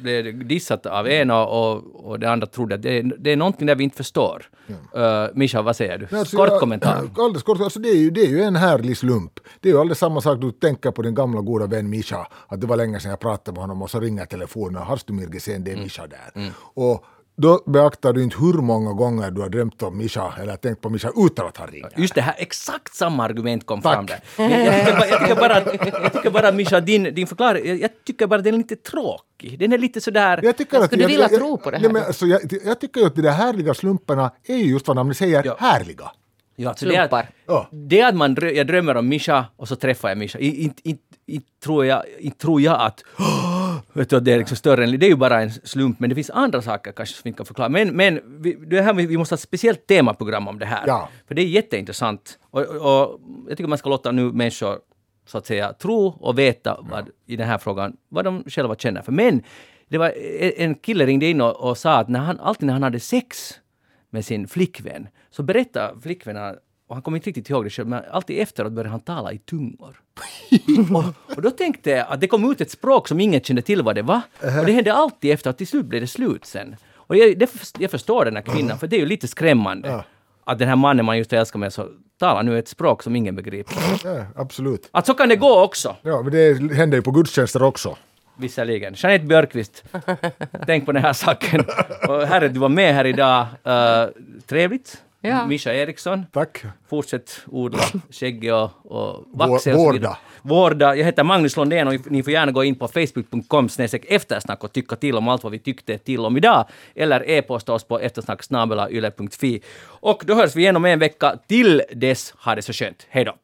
blev det dissat av ena och, och det andra trodde att det, är, det är någonting där vi inte förstår. Ja. Uh, Mischa, vad säger du? Alltså, kort kommentar. *clears throat* Alldeles kort, alltså det, är ju, det är ju en härlig slump. Det är ju alldeles samma sak, du tänker på din gamla goda vän Mischa, att det var länge sedan jag pratade med honom och så ringer telefonen, har du Mirgesen, det är mm. Mischa där. Mm. Och då beaktar du inte hur många gånger du har drömt om Mischa eller tänkt på Mischa utan att han ringer. Just det här, exakt samma argument kom Tack. fram där. Jag, jag, jag, tycker bara, jag tycker bara Mischa, din, din förklaring, jag, jag tycker bara den är lite tråkig. Den är lite sådär... Jag tycker att, Skulle du vilja tro på det här? Ja, men, alltså, jag, jag tycker ju att de där härliga slumparna är ju just vad namnet säger, ja. härliga. Ja, alltså det, att, ja. det att man, jag drömmer om Mischa och så träffar jag Mischa. Inte, tror, jag, tror jag att vet du, det är liksom större än... Det är ju bara en slump, men det finns andra saker kanske som vi kan förklara. Men, men vi, det här, vi måste ha ett speciellt temaprogram om det här. Ja. För det är jätteintressant. Och, och jag tycker man ska låta nu människor så att säga tro och veta vad, i den här frågan, vad de själva känner för. Men det var en kille ringde in och, och sa att när han, alltid när han hade sex med sin flickvän så berättade flickvännen och han kommer inte riktigt ihåg det själv, men alltid efteråt började han tala i tungor. *laughs* och, och, då tänkte jag att det kom ut ett språk som ingen kände till vad det var. Och det hände alltid efter att till slut blev det slut sen. Och jag, det, jag förstår den här kvinnan, för det är ju lite skrämmande. Ja. Att den här mannen man just älskar med så talar nu ett språk som ingen begriper. Ja, absolut. Att så kan det gå också. Ja, men det händer ju på gudstjänster också. Visserligen. Jeanette Björkqvist, tänk på den här saken. *laughs* Och herre, du var med här idag. Uh, trevligt. Ja. Mischa Eriksson. Tack. Fortsätt odla skägg och, och vaxa. Vårda. Vårda. Jag heter Magnus Lundén och ni får gärna gå in på facebook.com eftersnack och tycka till om allt vad vi tyckte till om idag. Eller e-posta oss på eftersnacksnabelayle.fi. Och då hörs vi igen om en vecka. Till dess, ha det så skönt. Hej då!